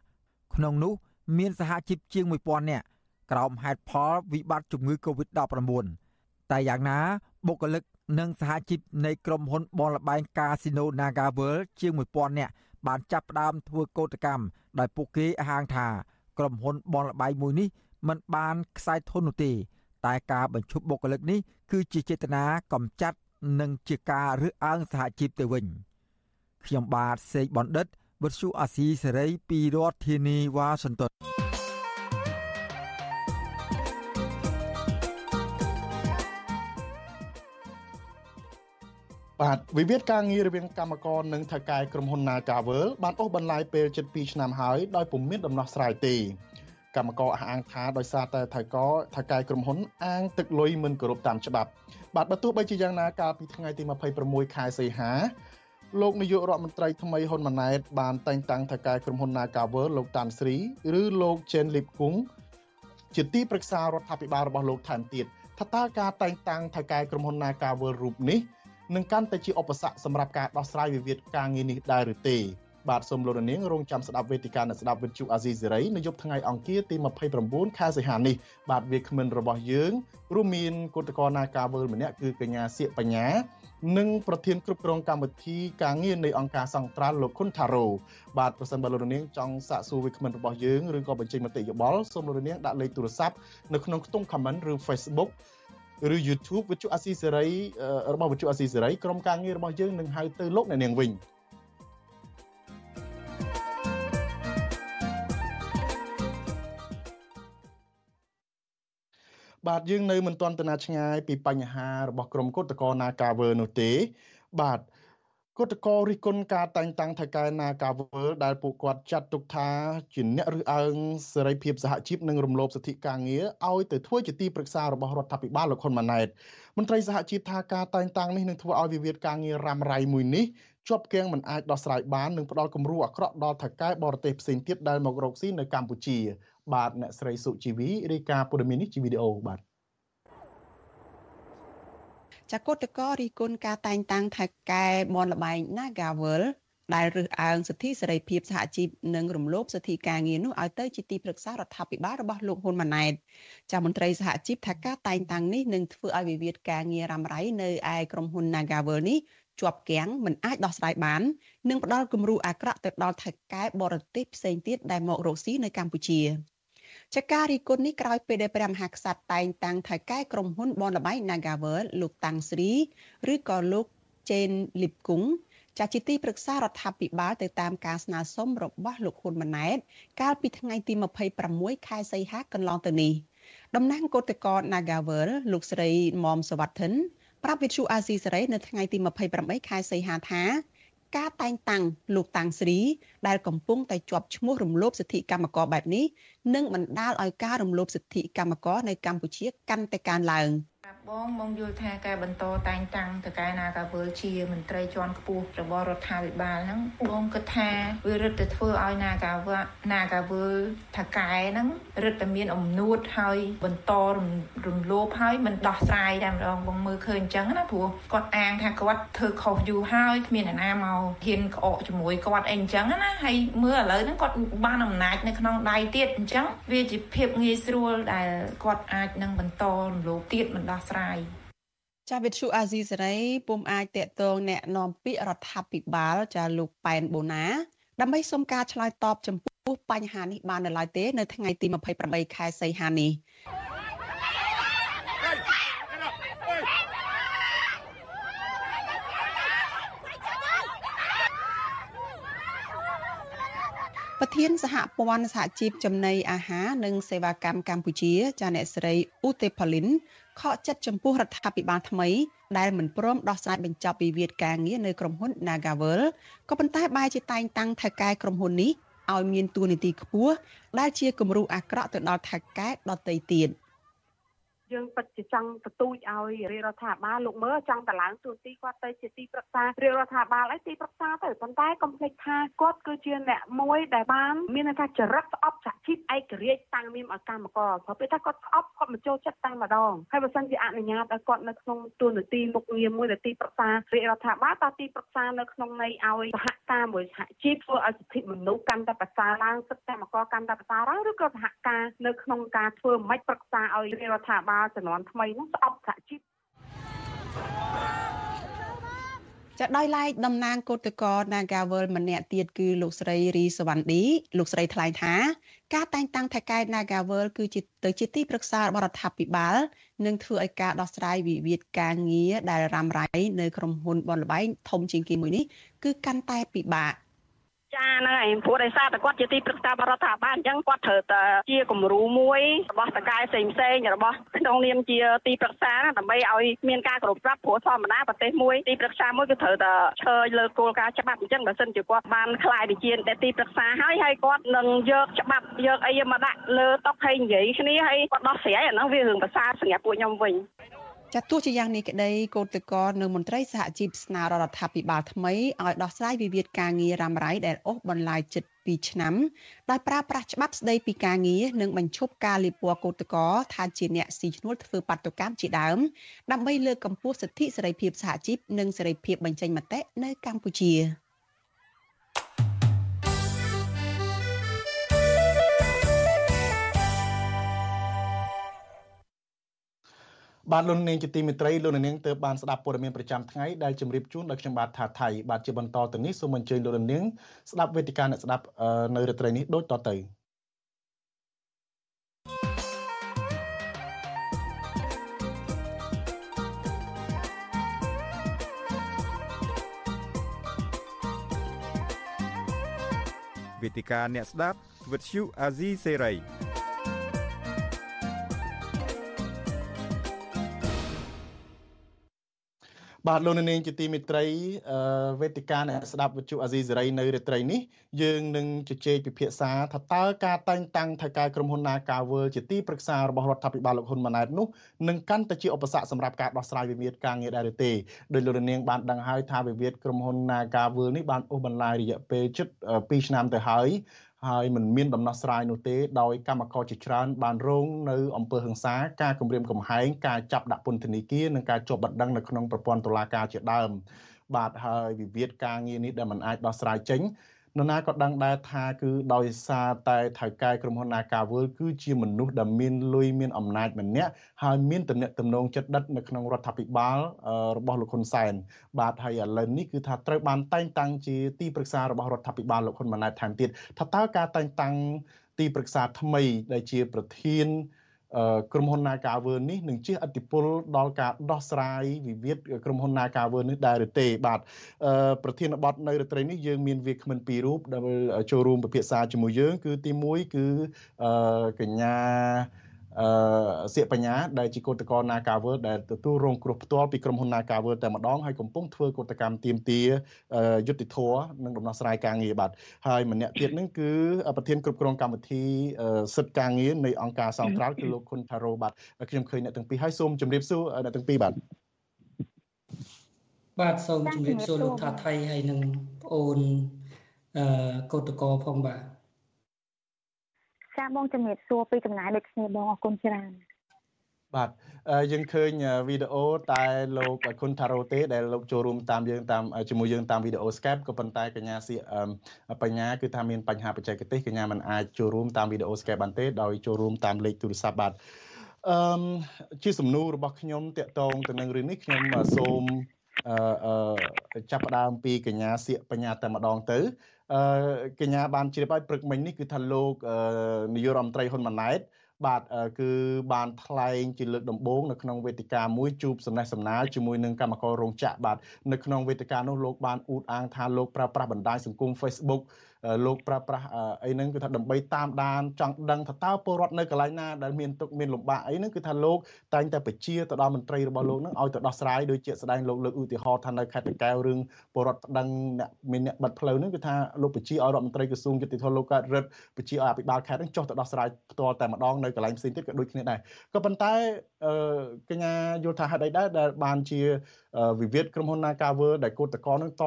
[SPEAKER 8] ក្នុងនោះ មានសហជីពជាង1000នាក់ក្រោមហេតុផលវិបត្តិជំងឺ Covid-19 តែយ៉ាងណាបុគ្គលិកនិងសហជីពនៃក្រុមហ៊ុនបនលបែងកាស៊ីណូ Nagavel ជាង1000នាក់បានចាប់ផ្ដើមធ្វើកោតកម្មដោយពួកគេអះអាងថាក្រុមហ៊ុនបនលបែងមួយនេះមិនបានខ្សែធននោះទេ តែការបញ្ឈប់បុគ្គលិកនេះគឺជាចេតនាកំចាត់និងជាការរើសអើងសហជីពទៅវិញខ្ញុំបាទសេកបណ្ឌិតវិទ្យុអាស៊ីសេរីពីរដ្ឋធានីវ៉ាស៊ីនតោន
[SPEAKER 3] បាទវិវាទការងាររវាងកម្មករនិងថៅកែក្រុមហ៊ុន Nagavel បានអូសបន្លាយពេលជិត2ឆ្នាំហើយដោយពុំមានដំណោះស្រាយទេ កម្មករអះអាងថាដោយសារតែថៅកថៅកែក្រុមហ៊ុនអាងទឹកលុយមិនគោរពតាមច្បាប់បាទបើទោះបីជាយ៉ាងណាកាលពីថ្ងៃទី26ខែសីហាលោកនាយករដ្ឋមន្ត្រីថ្មីហ៊ុនម៉ាណែតបានតែងតាំងថៅកែក្រុមហ៊ុន Nagavel លោកតាន់ស្រីឬលោកចេនលីបគង់ជាទីប្រឹក្សារដ្ឋាភិបាលរបស់លោកថែមទៀតថាតើការតែងតាំងថៅកែក្រុមហ៊ុន Nagavel រូបនេះនឹងកាន់តែជាឧបសគ្គសម្រាប់ការដោះស្រាយវិវាទការងារនេះដែរឬទេ បាទសូមលោកនាងរងចាំស្ដាប់វេទិកាអ្នកស្ដាប់វិទ្យុអាស៊ីសេរីនៅយប់ថ្ងៃអង្គារទី29ខែសីហានេះបាទវាគ្មិនរបស់យើងរួមមានគុតកោណាការវើលម្នាក់គឺកញ្ញាសៀកបញ្ញានិងប្រធានគ្រប់គ្រងកម្មវិធីការងារនៃអង្គការសង្ត្រាល់លោកខុនថារ៉ូបាទប្រសិនបើលោកនាងចង់សាកសួរវាគ្មិនរបស់យើងឬក៏បញ្ចេញមតិយោបល់សូមលោកនាងដាក់លេខទូរស័ព្ទនៅក្នុងខ្ទង់ comment ឬ Facebook ឬ YouTube វិទ្យុអាស៊ីសេរីរបស់វិទ្យុអាស៊ីសេរីក្រុមការងាររបស់យើងនឹងហៅទៅលោកអ្នកនាងវិញ បាទយើងនៅមិនទាន់ទៅណាឆ្ងាយពីបញ្ហារបស់ក្រុមគឧតកោ Nagawer នោះទេ បាទគឧតកោរិះគន់ការតែងតាំងថៅកែ Nagawer ដែលពួកគាត់ចាត់ទុកថាជាអ្នករើសអើងសេរីភាពសហជីពនិងរំលោភសិទ្ធិការងារឲ្យទៅធ្វើជាទីប្រឹក្សារបស់រដ្ឋាភិបាលលោកហ៊ុនម៉ាណែតមន្ត្រីសហជីពថាការតែងតាំងនេះនឹងធ្វើឲ្យវិវាទការងាររ៉ាំរ៉ៃមួយនេះជាប់គាំងមិនអាចដោះស្រាយបាននិងផ្ដល់គំរូអាក្រក់ដល់ថៅកែបរទេសផ្សេងទៀតដែលមករកស៊ីនៅកម្ពុជា បាទអ្នកស្រីសុជីវីរាយការណ៍ព័ត៌មាននេះជាវីដេអូបាទ
[SPEAKER 11] ចាកុតកោរីគុណការតែងតាំងថៅកែបនលបែង Nagavel ដែលរើសអើងសិទ្ធិសេរីភាពសហជីពនិងរំលោភសិទ្ធិការងារនោះឲ្យទៅជាទីប្រឹក្សារដ្ឋាភិបាលរបស់លោកហ៊ុនម៉ាណែតចាមន្ត្រីសហជីពថាការតែងតាំងនេះនឹងធ្វើឲ្យវិវាទការងាររ៉ាំរ៉ៃនៅឯក្រុមហ៊ុន Nagavel នេះជាប់គាំងមិនអាចដោះស្រាយបាននិងផ្ដល់គំរូអាក្រក់ទៅដល់ថៃកែបរទេសផ្សេងទៀតដែលមករកស៊ីនៅកម្ពុជា ចការរីគុណនេះក្រោយពេលដែលព្រះមហាក្សត្រតែងតាំងថៅកែក្រុមហ៊ុនបនលបៃ Nagavel លោកតាំងស្រីឬក៏លោកចេនលីបគង់ចាស់ជាទីប្រឹក្សារដ្ឋាភិបាលទៅតាមការស្នើសុំរបស់លោកហ៊ុនម៉ាណែត កាលពីថ្ងៃទី26ខែសីហាកន្លងទៅនេះតំណាងគឧតកោ Nagavel លោកស្រីមុំសវត្ថិនប្រាប់វិទ្យុអាស៊ីសេរីនៅថ្ងៃទី28ខែសីហាថា ការតែងតាំងលោកតាំងស្រីដែលកំពុងតែជាប់ឈ្មោះរំលោភសិទ្ធិកម្មករបែបនេះនឹងបណ្ដាលឲ្យការរំលោភសិទ្ធិកម្មករនៅកម្ពុជាកាន់តែកើនឡើង។
[SPEAKER 9] បងបងយល់ថាការបន្តតែងតាំងទៅកែណាកាវើជាមន្ត្រីជាន់ខ្ពស់របស់រដ្ឋាភិបាលហ្នឹងបងគិតថាវារឹតតែធ្វើឲ្យណាកាវើណាកាវើថាកែហ្នឹងរឹតតែមានអំនួតហើយបន្តរំលោភហើយមិនដោះស្រាយតែម្ដងបងមើលឃើញអញ្ចឹងណាព្រោះគាត់អាងថាគាត់ធ្វើខុសយូរហើយគ្មានអ្នកណាមកហ៊ានក្អកជាមួយគាត់អីអញ្ចឹងណាហើយមើលឥឡូវហ្នឹងគាត់បានអំណាចនៅក្នុងដៃទៀតអញ្ចឹងវាជាភាពងាយស្រួលដែលគាត់អាចនឹងបន្តរំលោភទៀតមិនដោះស្រាយរាយ
[SPEAKER 11] ចាវិទ្យុអាស៊ីសេរីពុំអាចតេតងแนะនាំពាក្យរដ្ឋាភិបាលចាលោកប៉ែនបូណាដើម្បីសុំការឆ្លើយតបចំពោះ ពោះបញ្ហានេះបាននៅឡើយទេនៅថ្ងៃទី28ខែសីហានេះប្រធានសហព័ន្ធសហជីពចំណីអាហារនិងសេវាកម្មកម្ពុជា ចាអ្នកស្រីអ៊ូតេផលីន ខកចិត្តចំពោះរដ្ឋាភិបាលថ្មីដែលមិនព្រមដោះស្រាយបញ្ចប់វិវាទការងារនៅក្រុមហ៊ុន Nagavel ក៏ប៉ុន្តែបែរជាតែងតាំងថៅកែក្រុមហ៊ុននេះឲ្យមានតួនាទីខ្ពស់ដែលជាគំរូអាក្រក់ទៅដល់ថៅកែដទៃទៀត។
[SPEAKER 12] យើងពិតជាចង់ទទូចឲ្យរាជរដ្ឋាភិបាលលោកមើលចង់តឡើងទួនាទីគាត់ទៅជាទីប្រឹក្សារាជរដ្ឋាភិបាលអីទីប្រឹក្សាទៅប៉ុន្តែកុំភ្លេចថាគាត់គឺជាអ្នកមួយដែលបានមានន័យថាចរិតស្អប់សហជីពឯករាជ្យតាំងមានឲ្យកម្មករព្រោះពេលថាគាត់ស្អប់គាត់មកចូលចិត្តតាំងម្ដងហើយបើសិនជាអនុញ្ញាតឲ្យគាត់នៅក្នុងទួនាទីមុខងារមួយដែលទីប្រឹក្សារាជរដ្ឋាភិបាលតើទីប្រឹក្សានៅក្នុងន័យឲ្យសហការមួយសហជីពធ្វើឲ្យសិទ្ធិមនុស្សកាន់តែប្រសើរឡើងសិទ្ធិកម្មករកាន់តែប្រសើរឡើងឬក៏សហការនៅក្នុងការធ្វើមិនប្រឹក្សាឲ្យរាជរដ្ឋាភិបាលបាលជំនាន់ថ្មីនោះស្អប់សហជីព
[SPEAKER 11] ចាដោយឡែកតំណាងគឧតកោ Nagawal ម្នាក់ទៀតគឺលោកស្រីរីសវណ្ឌីលោកស្រីថ្លែងថាការតែងតាំងថៃកែ Nagawal គឺជាទៅជាទីប្រឹក្សារបស់រដ្ឋាភិបាលនឹងធ្វើឲ្យការដោះស្រាយវិវាទការងារដែលរ៉ាំរ៉ៃនៅក្រុមហ៊ុនបនលបែងធំជាងគេមួយនេះគឺកាន់តែពិបាក។
[SPEAKER 12] ចាហ្នឹងហើយព្រោះដោយសារតែគាត់ជាទីប្រឹក្សារដ្ឋាភិបាលអញ្ចឹងគាត់ត្រូវតែជាគំរូមួយរបស់តកែផ្សេងផ្សេងរបស់ក្នុងនាមជាទីប្រឹក្សាដើម្បីឲ្យមានការគ្រប់ប្រាប់ព្រោះធម្មតាប្រទេសមួយទីប្រឹក្សាមួយគឺត្រូវតែឈើលើគោលការណ៍ច្បាប់អញ្ចឹងបើសិនជាគាត់បានខ្លាយទៅជាទីប្រឹក្សាហើយហើយគាត់នឹងយកច្បាប់យកអីមកដាក់លើតុហើយនិយាយគ្នាហើយគាត់ដោះស្រាយអាហ្នឹងវារឿងភាសាសម្រាប់ពួកខ្ញុំវិញ
[SPEAKER 11] ចាទោះជាយ៉ាងនេះក្តីកោតកលនៅមន្ត្រីសហជីពស្នើរដ្ឋាភិបាលថ្មីឲ្យដោះស្រាយវិវាទការងាររ៉ាំរ៉ៃដែលអូសបន្លាយជិត2ឆ្នាំដោយប្រើប្រាស់ច្បាប់ស្តីពីការងារនិងបញ្ឈប់ការលាបពណ៌កោតកលថាជាអ្នកស៊ីឈ្នួលធ្វើបាតុកម្មជាដើមដើម្បីលើកកម្ពស់សិទ្ធិសេរីភាពសហជីពនិងសេរីភាពបញ្ចេញមតិនៅកម្ពុជា។
[SPEAKER 3] បាទលោកនាងជាទីមេត្រីលោកនាងទើបបានស្ដាប់ព័ត៌មានប្រចាំថ្ងៃដែលជម្រាបជូនដល់ខ្ញុំបាទថាថៃបាទជាបន្តទៅនេះសូមអញ្ជើញលោកនាងស្ដាប់វេទិកាអ្នកស្ដាប់នៅរាត្រីនេះដូចតទៅ
[SPEAKER 2] វេទិកាអ្នកស្ដាប់វិទ្យុអាស៊ីសេរី
[SPEAKER 3] បាទលោកនាងជាទីមេត្រីវេទិកាអ្នកស្ដាប់វិទ្យុអាស៊ីសេរីនៅរាត្រីនេះយើងនឹងជជែកពិភាក្សាថាតើការតែងតាំងថៅកែក្រុមហ៊ុន Nagavel ជាទីប្រឹក្សារបស់រដ្ឋាភិបាលលោកហ៊ុនម៉ាណែតនោះនឹងកាន់តែជាឧបសគ្គសម្រាប់ការដោះស្រាយវិវាទការងារដែរឬទេដោយលោកនាងបានដឹងហើយថាវិវាទក្រុមហ៊ុន Nagavel នេះបានអូសបន្លាយរយៈពេលជិត2ឆ្នាំទៅហើយ ហើយมันមានដំណោះស្រាយនោះទេដោយកម្មករជាច្រើនបានរងនៅអំពើហិង្សាការគំរាមកំហែងការចាប់ដាក់ពន្ធនាគារនិងការជាប់បណ្ដឹងនៅក្នុងប្រព័ន្ធតុលាការជាដើមបាទហើយវិវាទការងារនេះដែលมันអាចដោះស្រាយចេញ នរណាក៏ដឹងដែរថាគឺដោយសារតែថៅកែក្រុមហ៊ុន Nagavel គឺជាមនុស្សដែលមានលុយមានអំណាចម្នាក់ហើយមានតំណែងតំណងចិត្តដិតនៅក្នុងរដ្ឋាភិបាលរបស់លោកហ៊ុនសែនបាទហើយឥឡូវនេះគឺថាត្រូវបានតែងតាំងជាទីប្រឹក្សារបស់រដ្ឋាភិបាលលោកហ៊ុនម៉ាណែតថែមទៀតថាតើការតែងតាំងទីប្រឹក្សាថ្មីដែលជាប្រធាន ក្រុមហ៊ុន Nagawer នេះនឹងជះឥទ្ធិពលដល់ការដោះស្រាយវិវាទក្រុមហ៊ុន Nagawer នេះដែរឬទេបាទប្រធានបទនៅរាត្រីនេះយើងមានវាគ្មិនពីររូបដែលចូលរួមពិភាក្សាជាមួយយើង គឺទី1គឺកញ្ញា អឺសៀកបញ្ញាដែលជាកោតក្រ Nagawer ដែលទទួលរងគ្រោះផ្ទាល់ពីក្រុមហ៊ុន Nagawer តែម្ដងហើយកំពុងធ្វើកោតកម្មទៀមទាយុទ្ធធរនិងដំណោះស្រាយការងារបាទហើយម្នាក់ទៀតនឹងគឺប្រធានគ្រប់គ្រងកម្មវិធីសិទ្ធិការងារនៃអង្គការសង្ត្រាល់គឺលោកខុនថារ៉ូបាទខ្ញុំឃើញអ្នកទាំងពីរហើយសូមជម្រាបសួរអ្នកទាំងពីរបាទ
[SPEAKER 13] បាទសូមជម្រាបសួរលោកថាថៃហើយនិងប្អូនអឺកោតក្រផងបាទ
[SPEAKER 14] ចាបងជំរាបសួរពីចម្ងាយដូចគ្នាបងអរគុណច្រើន
[SPEAKER 3] បាទយើងឃើញវីដេអូតែលោកគុណថារ៉ូទេដែលលោកចូលរួមតាមយើងតាមជាមួយយើងតាមវីដេអូ Skype ក៏ប៉ុន្តែកញ្ញាសៀបញ្ញាគឺថាមានបញ្ហាបច្ចេកទេសកញ្ញាមិនអាចចូលរួមតាមវីដេអូ Skype បានទេដោយចូលរួមតាមលេខទូរស័ព្ទបាទអឺជាសំណួររបស់ខ្ញុំតាក់ទងទៅនឹងរឿងនេះខ្ញុំសូមអឺចាប់ផ្ដើមពីកញ្ញាសៀកបញ្ញាតែម្ដងទៅអឺ កញ្ញាបានជ្រាបឲ្យព្រឹកមិញនេះគឺថាលោកនាយករដ្ឋមន្ត្រីហ៊ុនម៉ាណែតបាទគឺបានថ្លែងជាលើកដំបូងនៅក្នុងវេទិកាមួយជួបសំណេះសំណាលជាមួយនឹងកម្មកររោងចក្របាទនៅក្នុងវេទិកានោះលោកបានអួតអាងថាលោកប្រើប្រាស់បណ្ដាញសង្គម Facebook លោកប្រើប្រាស់អីហ្នឹងគឺថាដើម្បីតាមដានចង់ដឹងថាតើពលរដ្ឋនៅកន្លែងណាដែលមានទុកមានលំបាកអីហ្នឹងគឺថាលោកតែងតែបញ្ជាទៅដល់មន្ត្រីរបស់លោកហ្នឹងឲ្យទៅដោះស្រាយដោយជាក់ស្ដែងលោកលើកឧទាហរណ៍ថានៅខេត្តតាកែវរឿងពលរដ្ឋប្តឹងអ្នកមានអ្នកបិទផ្លូវហ្នឹងគឺថាលោកបញ្ជាឲ្យរដ្ឋមន្ត្រីក្រសួងយុតិធម៌លោកកើតរិទ្ធបញ្ជាឲ្យអភិបាលខេត្តហ្នឹងចុះទៅដោះស្រាយផ្ទាល់តែម្ដងនៅកន្លែងផ្សេងទៀតក៏ដូចគ្នាដែរក៏ប៉ុន្តែកញ្ញាយល់ថាហេតុអីដែរដែលបានជាវិវាទក្រុមហ៊ុន Nagawer ដែលកោតតកនឹងត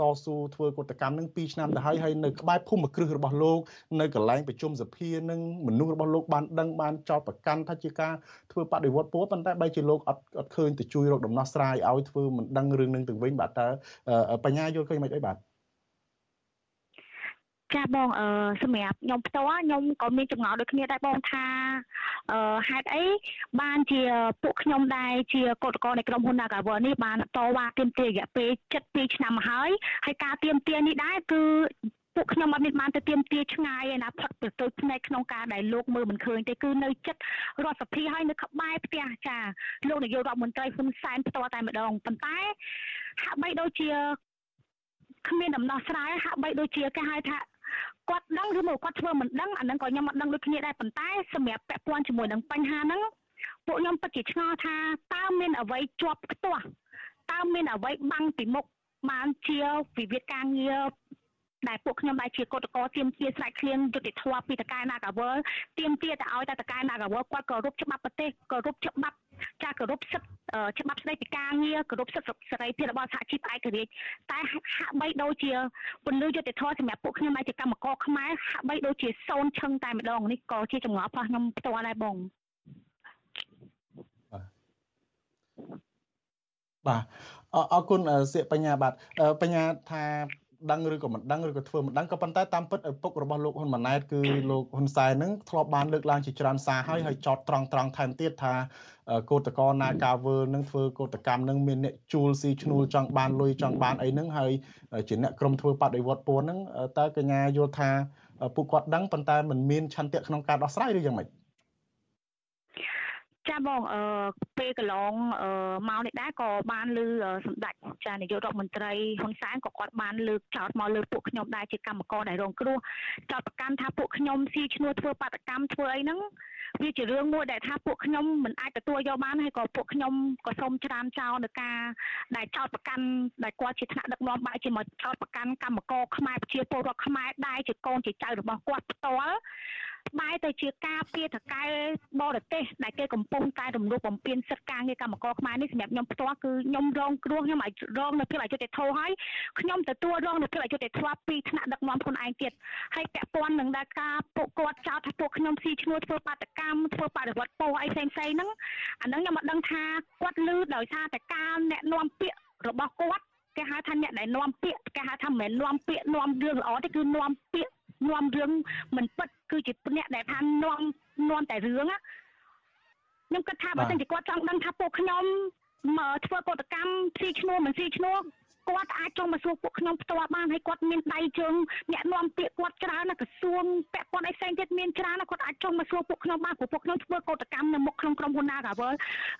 [SPEAKER 3] តស៊ូធ្វើកតកម្មនឹង2ឆ្នាំទៅហើយហើយនៅក្បែរភូមិគ្រឹះរបស់លោកនៅកន្លែងប្រជុំសភានឹងមនុស្សរបស់លោកបានដឹងបានចោទប្រកាន់ថាជាការធ្វើបដិវត្តពណ៌ប៉ុន្តែបែរជាលោកអត់អត់ឃើញទៅជួយរកដំណោះស្រាយឲ្យធ្វើមិនដឹងរឿងនឹងទៅវិញបាទតើបញ្ញាយល់ឃើញមិនអីបាទ
[SPEAKER 14] ចាបងអឺសម្រាប់ខ្ញុំផ្ទាល់ខ្ញុំក៏មានចម្ងល់ដូចគ្នាដែរបងថាអឺហេតុអីបានជាពួកខ្ញុំដែរជាកតកនៃក្រុមហ៊ុន Nagawer នេះបានតវ៉ាទាមទាររយៈពេល72ឆ្នាំមកហើយហើយការទាមទារនេះដែរគឺពួកខ្ញុំអត់មានបានទៅទៀមទាឆ្ងាយឯណាផុតទៅទៅផ្នែកក្នុងការដែលលោកមើលមិនឃើញទេគឺនៅចិត្តរដ្ឋសភាហើយនៅក្បែរផ្ទះចាលោកនាយករដ្ឋមន្ត្រីហ៊ុនសែនផ្ទាល់តែម្ដងប៉ុន្តែហាក់បីដូចជាគ្មានដំណោះស្រាយហាក់បីដូចជាគេហៅថា គាត់ដឹងឬមកគាត់ធ្វើមិនដឹងអានឹងក៏ខ្ញុំមិនដឹងដូចគ្នាដែរប៉ុន្តែសម្រាប់ពាក់ព័ន្ធជាមួយនឹងបញ្ហាហ្នឹងពួកខ្ញុំពិតជាឆ្ងល់ថាតើមានអ្វីជាប់ខ្ទាស់តើមានអ្វីបាំងពីមុខបានជាវិវាទការងារ ដែលពួកខ្ញុំដែលជាកតកតទៀមទាស្រែកឃ្លៀងយុតិធម៌ពីតកែ Nagawal ទៀមទាទៅឲ្យតែតកែ Nagawal គាត់ក៏រົບច្បាប់ប្រទេសក៏រົບច្បាប់ចាគោរពសិទ្ធិច្បាប់ស្តីពីការងារគោរពសិទ្ធិសេរីភាពរបស់សហជីពឯករាជ្យតែហាក់បីដូចជាពន្លឺយុតិធម៌សម្រាប់ពួកខ្ញុំដែលជាកម្មករខ្មែរហាក់បីដូចជាសូនឈឹងតែម្ដងនេះក៏ជាចម្ងល់របស់ខ្ញុំផ្ទាល់ដែរបង
[SPEAKER 3] បាទអរគុណសៀកបញ្ញាបាទបញ្ញាថា ដឹងឬក៏មិនដឹងឬក៏ធ្វើមិនដឹងក៏ប៉ុន្តែតាមពិតឪពុករបស់លោកហ៊ុនម៉ាណែតគឺលោកហ៊ុនសែននឹងធ្លាប់បានលើកឡើងជាច្រើនសារហើយហើយចោតត្រង់ត្រង់ថែមទៀតថាកោតក្រណាការវើនឹងធ្វើកោតកម្មនឹងមានអ្នកជួលស៊ីឈ្នួលចង់បានលុយចង់បានអីហ្នឹងហើយជាអ្នកក្រុមធ្វើបដិវត្តពណ៌ហ្នឹងតើកញ្ញាយល់ថាពួកគាត់ដឹងប៉ុន្តែមិនមានឆន្ទៈក្នុងការដោះស្រាយឬយ៉ាងម៉េច
[SPEAKER 14] ចាបងអឺពេលកន្លងអឺមកនេះដែរក៏បានលើសម្ដេចចានាយករដ្ឋមន្ត្រីហ៊ុនសែនក៏គាត់បានលើកចោតមកលើពួកខ្ញុំដែរជាកម្មករដែលរងគ្រោះចោតប្រកាន់ថាពួកខ្ញុំស៊ីឈ្នួលធ្វើបាតកម្មធ្វើអីហ្នឹងវាជារឿងមួយដែលថាពួកខ្ញុំមិនអាចទទួលយកបានហើយក៏ពួកខ្ញុំក៏សូមច្រានចោលនៅការដែលចោតប្រកាន់ដែលគាត់ជាថ្នាក់ដឹកនាំបែរជាមកចោតប្រកាន់កម្មករខ្មែរប្រជាពលរដ្ឋខ្មែរដែលជាកូនជាចៅរបស់គាត់ផ្ទាល់ បែរទៅជាការពីតកែបរទេសដែលគេកំពុងតែរំលោភបំពានសិទ្ធិការងារកម្មករខ្មែរនេះសម្រាប់ខ្ញុំផ្ទាល់គឺខ្ញុំរងគ្រោះខ្ញុំអាចរងនៅភាពអយុត្តិធម៌ហើយខ្ញុំទទួលរងនៅភាពអយុត្តិធម៌ពីថ្នាក់ដឹកនាំខ្លួនឯងទៀតហើយពាក់ព័ន្ធនឹងដែលការពួកគាត់ចោទថាពួកខ្ញុំស៊ីឈ្នួលធ្វើបាតកម្មធ្វើបដិវត្តពោអីផ្សេងផ្សេងហ្នឹងអាហ្នឹងខ្ញុំមិនដឹងថាគាត់លឺដោយសារតែការណែនាំពាក្យរបស់គាត់គេហៅថាអ្នកដែលនាំពាក្យគេហៅថាមិនមែននាំពាក្យនាំរឿងល្អទេគឺនាំពាក្យនាំរឿងមិនពិត គឺជាអ្នកដែលថានាំនាំតែរឿងខ្ញុំគិតថាបើសិនជាគាត់ចង់ដឹងថាពួកខ្ញុំមកធ្វើកតកម្មស៊ីឈ្នួលមិនស៊ីឈ្នួលគាត់អាចចង់មកសួរពួកខ្ញុំផ្ទាល់បានហើយគាត់មានដៃជើងអ្នកនាំពាក្យគាត់ច្រើនណាក្រសួងពាក់ព័ន្ធអីផ្សេងទៀតមានច្រើនណាគាត់អាចចង់មកសួរពួកខ្ញុំបានព្រោះពួកខ្ញុំធ្វើកតកម្មនៅមុខក្នុងក្រុមហ៊ុន Nagawal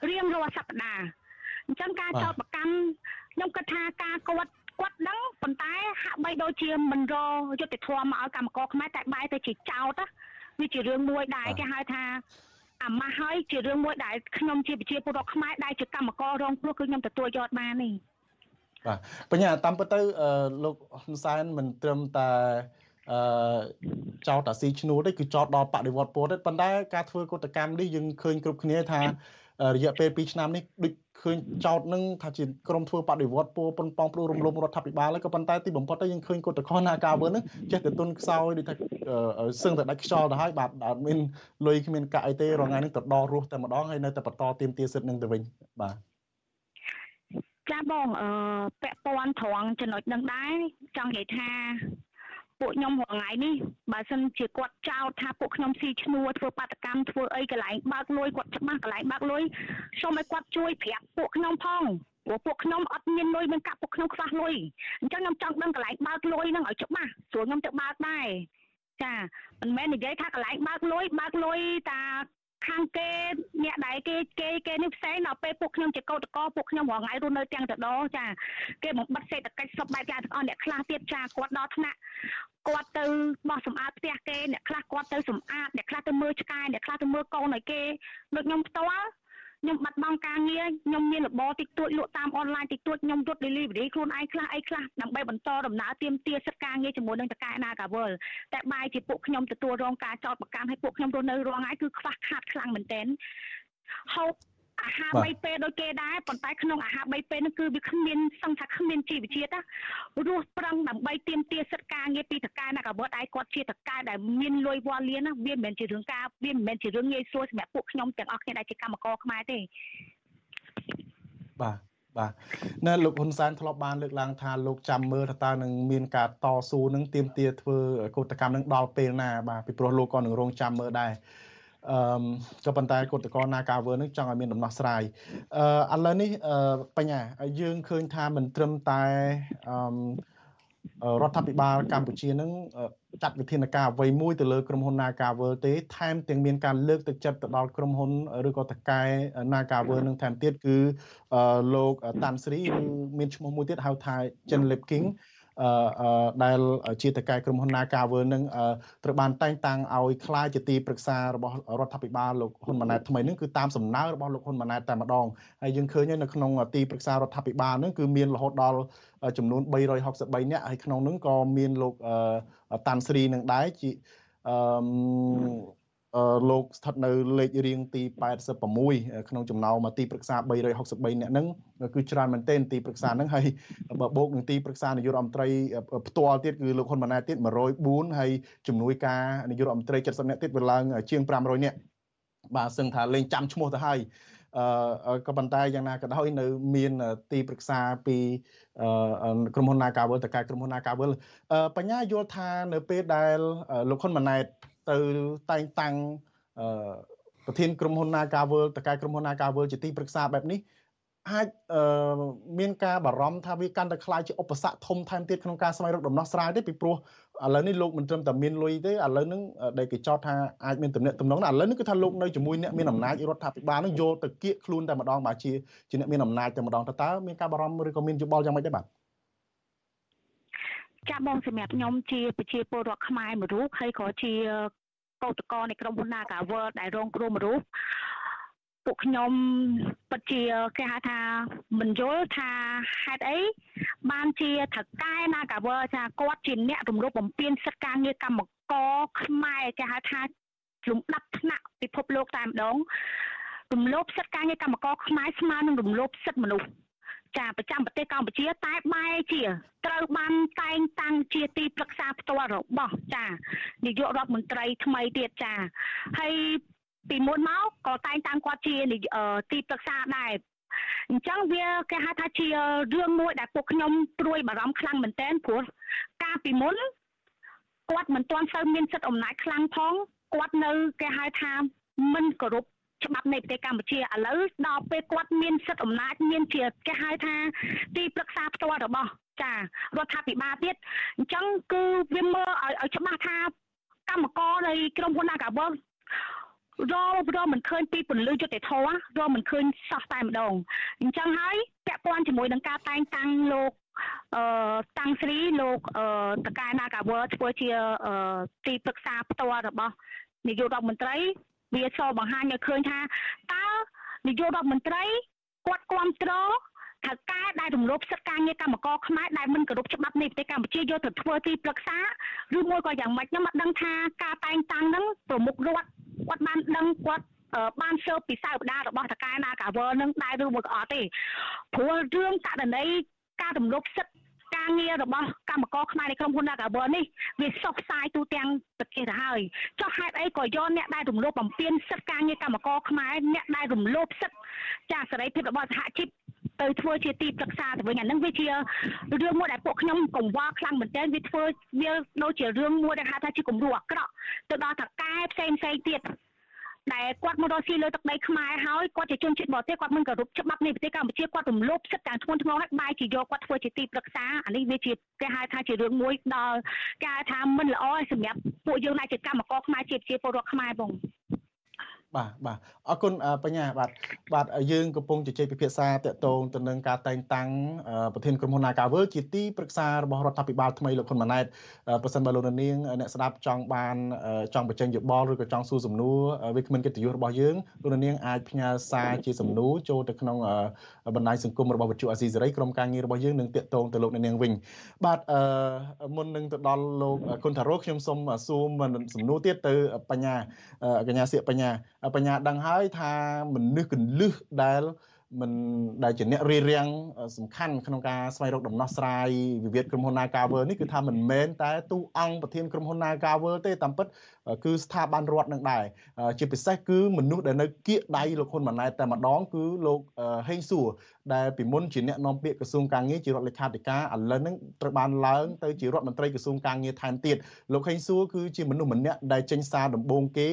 [SPEAKER 14] រៀងរាល់សប្តាហ៍អញ្ចឹងការចោទប្រកាន់ខ្ញុំគិតថាការគាត់ គាត់ដឹងប៉ុន្តែហាក់បីដូចជាមិនរយុទ្ធធម៌មកឲ្យកម្មករខ្មែរតែបែរទៅជាចោតវាជារឿងមួយដែលគេហៅថាអាម៉ាស់ហើយជារឿងមួយដែលខ្ញុំជាប្រជាពលរដ្ឋខ្មែរដែលជាកម្មកររងគ្រោះគឺខ្ញុំទទួលយកបាននេះ
[SPEAKER 3] បាទបញ្ញាតាមពិតទៅលោកហ៊ុនសែនមិនត្រឹមតែអឺចោតអាស៊ីឈ្នួលទេគឺចោតដល់បដិវត្តពណ៌ទេប៉ុន្តែការធ្វើកតកម្មនេះយើងឃើញគ្រប់គ្នាថា រយៈពេល2ឆ្នាំនេះដូចឃើញចោតនឹងថាជាក្រុមធ្វើបដិវត្តពប៉ុនប៉ងព្រួរំលំរដ្ឋាភិបាលហើយក៏ប៉ុន្តែទីបំផុតទៅយើងឃើញកតកោណាការវើនឹងចេះតែទុនខ្សោយដូចថាសឹងតែដាច់ខ្យល់ទៅហើយបាទអត់មានលុយគ្មានកាក់អីទេរងថ្ងៃនេះទៅដករស់តែម្ដងហើយនៅតែបន្តទៀមទាសិទ្ធនឹងទៅវិញបាទ
[SPEAKER 14] ចាបងអឺពាក់ព័ន្ធត្រង់ចំណុចនឹងដែរចង់និយាយថា ពួកខ្ញុំរាល់ថ្ងៃនេះបើសិនជាគាត់ចោទថាពួកខ្ញុំស៊ីឈ្នួលធ្វើបាតកម្មធ្វើអីកន្លែងបើកលុយគាត់ច្បាស់កន្លែងបើកលុយសូមឲ្យគាត់ជួយប្រាប់ពួកខ្ញុំផងព្រោះពួកខ្ញុំអត់មានលុយមានកាក់ពួកខ្ញុំខ្វះលុយអញ្ចឹងខ្ញុំចង់ដឹងកន្លែងបើកលុយហ្នឹងឲ្យច្បាស់ស្រួលខ្ញុំទៅបើកដែរចាមិនមែននិយាយថាកន្លែងបើកលុយបើកលុយតា ខាងគេអ្នកដែលគេគេគេនេះផ្សេងដល់ពេលពួកខ្ញុំជាកោតកោពួកខ្ញុំរងថ្ងៃរស់នៅទាំងតដោចាគេបំបិតសេដ្ឋកិច្ចសពបែបយ៉ាងទាំងអស់អ្នកខ្លះទៀតចាគាត់ដល់ថ្នាក់គាត់ទៅបោះសម្អាតផ្ទះគេអ្នកខ្លះគាត់ទៅសម្អាតអ្នកខ្លះទៅមើលឆ្កែអ្នកខ្លះទៅមើលកូនឲ្យគេដូចខ្ញុំផ្ទាល់ ខ្ញុំបាត់បង់ការងារខ្ញុំមានរបរតិចតួចលក់តាមអនឡាញតិចតួចខ្ញុំរត់ delivery ខ្លួនឯងខ្លះអីខ្លះដើម្បីបន្តដំណើរទៀមទាសិទ្ធិការងារជាមួយនឹងតកែណាកាវលតែបែរជាពួកខ្ញុំទទួលរងការចោទប្រកាន់ឲ្យពួកខ្ញុំរស់នៅរងថ្ងៃគឺខ្វះខាតខ្លាំងមែនទែនហូប អាហារ3ពេលដូចគេដែរប៉ុន្តែក្នុងអាហារ3ពេលនោះគឺវាគ្មានសង្ឃថាគ្មានជីវជាតិណារស់ប្រឹងដើម្បីទៀមទាសិទ្ធិការងារពីតកែណាកាវលឯងគាត់ជាតកែដែលមានលុយវល់លៀនណាវាមិនមែនជារឿងការវាមិនមែនជារឿងងាយស្រួលសម្រាប់ពួកខ្ញុំទាំងអស់គ្នាដែលជាកម្មករខ្មែរទេ
[SPEAKER 3] បាទបាទណែលោកហ៊ុនសែនធ្លាប់បានលើកឡើងថាលោកចាំមើលថាតើនឹងមានការតស៊ូនឹងទៀមទាធ្វើកោតកម្មនឹងដល់ពេលណាបាទពីព្រោះលោកក៏នឹងរងចាំមើលដែរ អឺក៏ប៉ុន្តែគណៈកោណាកាវើនឹងចង់ឲ្យមានដំណោះស្រាយអឺឥឡូវនេះបញ្ញាយើងឃើញថាមិនត្រឹមតែអឺរដ្ឋាភិបាលកម្ពុជានឹងចាត់វិធានការអ្វីមួយទៅលើក្រុមហ៊ុន Nagavel ទេថែមទាំងមានការលើកទឹកចិត្តទៅដល់ក្រុមហ៊ុនឬក៏តកែ Nagavel នឹងថែមទៀតគឺលោកតាន់ស្រីឬមានឈ្មោះមួយទៀតហៅថា Chen Lipking អឺ ដែលជាតកែក្រុមហ៊ុន Nagavel នឹងត្រូវបានតែងតាំងឲ្យខ្លាយជាទីប្រឹក្សារបស់រដ្ឋាភិបាលលោកហ៊ុនម៉ាណែតថ្មីនឹងគឺតាមសំណើរបស់លោកហ៊ុនម៉ាណែតតែម្ដងហើយយើងឃើញនៅក្នុងទីប្រឹក្សារដ្ឋាភិបាលនឹងគឺមានរហូតដល់ចំនួន363នាក់ហើយក្នុងនោះក៏មានលោកតាន់ស្រីនឹងដែរជាអឺ លោកស្ថិតនៅលេខរៀងទី86ក្នុងចំណោមទីប្រឹក្សា363នាក់ហ្នឹងគឺច្រើនមែនទែនទីប្រឹក្សាហ្នឹងហើយបើបូកនឹងទីប្រឹក្សានាយករដ្ឋមន្ត្រីផ្ទាល់ទៀតគឺលោកហ៊ុនម៉ាណែតទៀត104ហើយជំនួយការនាយករដ្ឋមន្ត្រី70នាក់ទៀតវាឡើងជាង500នាក់បាទសឹងថាលេងចាំឈ្មោះទៅហើយអឺក៏ប៉ុន្តែយ៉ាងណាក៏ដោយនៅមានទីប្រឹក្សាពីក្រុមហ៊ុន Nagawal តើការក្រុមហ៊ុន Nagawal បញ្ញាយល់ថានៅពេលដែលលោកហ៊ុនម៉ាណែត ទៅតែងតាំងប្រធានក្រុមហ៊ុន Nagawel តកែក្រុមហ៊ុន Nagawel ជាទីប្រឹក្សាបែបនេះអាចមានការបារម្ភថាវាកាន់តែខ្លាយជាឧបសគ្គធំថែមទៀតក្នុងការស្វែងរកដំណោះស្រាយទេពីព្រោះឥឡូវនេះលោកមិនត្រឹមតែមានលុយទេឥឡូវហ្នឹងដែលគេចោទថាអាចមានទំនាក់ទំនងឥឡូវនេះគឺថាលោកនៅជាមួយអ្នកមានអំណាចរដ្ឋាភិបាលហ្នឹងយកទៅគៀកខ្លួនតែម្ដងបើជាជាអ្នកមានអំណាចតែម្ដងតើតើមានការបារម្ភឬក៏មានយោបល់យ៉ាងម៉េចដែរបាទ
[SPEAKER 14] ចាបងសម្រាប់ខ្ញុំជាប្រជាពលរដ្ឋខ្មែរមួយរូបហើយក៏ជាកោតកោនៃក្រុមហ៊ុន Nagawer ដែលរងគ្រោះមួយរូបពួកខ្ញុំពិតជាគេហៅថាមិនយល់ថាហេតុអីបានជាថកែ Nagawer ចាគាត់ជាអ្នករំលោភបំពានសិទ្ធិការងារកម្មករខ្មែរគេហៅថាលំដាប់ថ្នាក់ពិភពលោកតែម្ដងរំលោភសិទ្ធិការងារកម្មករខ្មែរស្មើនឹងរំលោភសិទ្ធិមនុស្ស ចាប្រចាំប្រទេសកម្ពុជាតែបែរជា ត្រូវបានតែងតាំងជាទីប្រឹក្សាផ្ទាល់របស់ចានាយករដ្ឋមន្ត្រីថ្មីទៀតចាហើយពីមុនមកក៏តែងតាំងគាត់ជាទីប្រឹក្សាដែរអញ្ចឹងវាគេហៅថាជារឿងមួយដែលពួកខ្ញុំព្រួយបារម្ភខ្លាំងមែនទែនព្រោះកាលពីមុនគាត់មិនទាន់សូវមានសិទ្ធិអំណាចខ្លាំងផងគាត់នៅគេហៅថាមិនគោរព ច្បាប់នៃប្រទេសកម្ពុជាឥឡូវដល់ពេលគាត់មានសិទ្ធិអំណាចមានជាគេហៅថាទីប្រឹក្សាផ្ទាល់របស់ចារដ្ឋាភិបាលទៀតអញ្ចឹងគឺវាមើលឲ្យឲ្យច្បាស់ថាកម្មករនៃក្រុមហ៊ុន Nagawal ររមិនឃើញពីពលិយុតិធម៌រមិនឃើញសោះតែម្ដងអញ្ចឹងហើយពាក់ព័ន្ធជាមួយនឹងការតែងតាំងលោកអឺតាំងស្រីលោកអឺតកែ Nagawal ធ្វើជាទីប្រឹក្សាផ្ទាល់របស់នាយករដ្ឋមន្ត្រី វាសបង្ហាញឲ្យឃើញថាតើនាយករដ្ឋមន្ត្រីគាត់គ្រប់គ្រងថៅកែដែលរំលោភសិទ្ធិការងារកម្មករខ្មែរដែលមិនគោរពច្បាប់នៃប្រទេសកម្ពុជាយកទៅធ្វើទីប្រឹក្សាឬមួយក៏យ៉ាងម៉េចខ្ញុំអត់ដឹងថាការតែងតាំងហ្នឹងប្រមុខរដ្ឋគាត់បានដឹងគាត់បានស៊ើបពីសៅបដារបស់តកែណាកាវើនឹងដែរឬមួយក៏អត់ទេព្រោះរឿងករណីការរំលោភសិទ្ធិ ការងាររបស់កម្មករខ្មែរในក្រុមហ៊ុន Nagawer នេះវាសុខសាយទូទាំងប្រទេសទៅហើយចុះហេតុអីក៏យកអ្នកដែលរំលោភបំពានសិទ្ធិការងារកម្មករខ្មែរអ្នកដែលរំលោភសិទ្ធិចាសេរីភាពរបស់សហជីពទៅធ្វើជាទីប្រឹក្សាទៅវិញអានឹងវាជារឿងមួយដែលពួកខ្ញុំកង្វល់ខ្លាំងមែនទែនវាធ្វើវាដូចជារឿងមួយដែលហៅថាជាគំរូអាក្រក់ទៅដល់តកែផ្សេងផ្សេងទៀត ដែលគាត់មករស់ស៊ីលើទឹកដីខ្មែរហើយគាត់ជាជនជាតិបរទេសគាត់មិនគោរពច្បាប់នៃប្រទេសកម្ពុជាគាត់រំលោភសិទ្ធិទាំងធ្ងន់ធ្ងរហើយបែរជាយកគាត់ធ្វើជាទីប្រឹក្សាអានេះវាជាគេហៅថាជារឿងមួយដល់គេហៅថាមិនល្អសម្រាប់ពួកយើងដែលជាកម្មករខ្មែរជាជាពលរដ្ឋខ្មែរបង
[SPEAKER 3] បាទបាទអរគុណបញ្ញាបាទបាទយើងកំពុងជជែកពិភាក្សាតកតងទៅនឹងការតែងតាំងប្រធានក្រុមហ៊ុន Nagavel ជាទីប្រឹក្សារបស់រដ្ឋាភិបាលថ្មីលោកហ៊ុនម៉ាណែតប្រសិនបើលោកនាងអ្នកស្ដាប់ចង់បានចង់បញ្ចេញយោបល់ឬក៏ចង់សួរសំណួរវាគ្មិនកិត្តិយសរបស់យើងលោកនាងអាចផ្ញើសារជាសំណួរចូលទៅក្នុងបណ្ដាញសង្គមរបស់វិទ្យុអាស៊ីសេរីក្រុមការងាររបស់យើងនឹងតាកតងទៅលោកនាងវិញបាទមុននឹងទៅដល់លោកគុណថារោខ្ញុំសូមសួរសំណួរទៀតទៅបញ្ញាកញ្ញាសៀកបញ្ញាបញ្ញាដឹងហើយថាមនុស្សកលឹះដែលមិនដែលជាអ្នករៀបរៀងសំខាន់ក្នុងការស្វែងរកដំណោះស្រាយវិវាទក្រុមហ៊ុន Nagawer នេះគឺថាមិនមែនតែទូអង្គប្រធានក្រុមហ៊ុន Nagawer ទេតាមពិតគឺស្ថាប័នរដ្ឋនឹងដែរជាពិសេសគឺមនុស្សដែលនៅគៀកដៃលោកហ៊ុនម៉ាណែតតែម្ដងគឺលោកហេងសួរដែលពីមុនជាអ្នកនាំពាក្យក្រសួងកាងារជារដ្ឋលេខាធិការឥឡូវហ្នឹងត្រូវបានឡើងទៅជារដ្ឋមន្ត្រីក្រសួងកាងារថែមទៀតលោកហេងសួរគឺជាមនុស្សម្នាក់ដែលចេញសារដំបូងគេ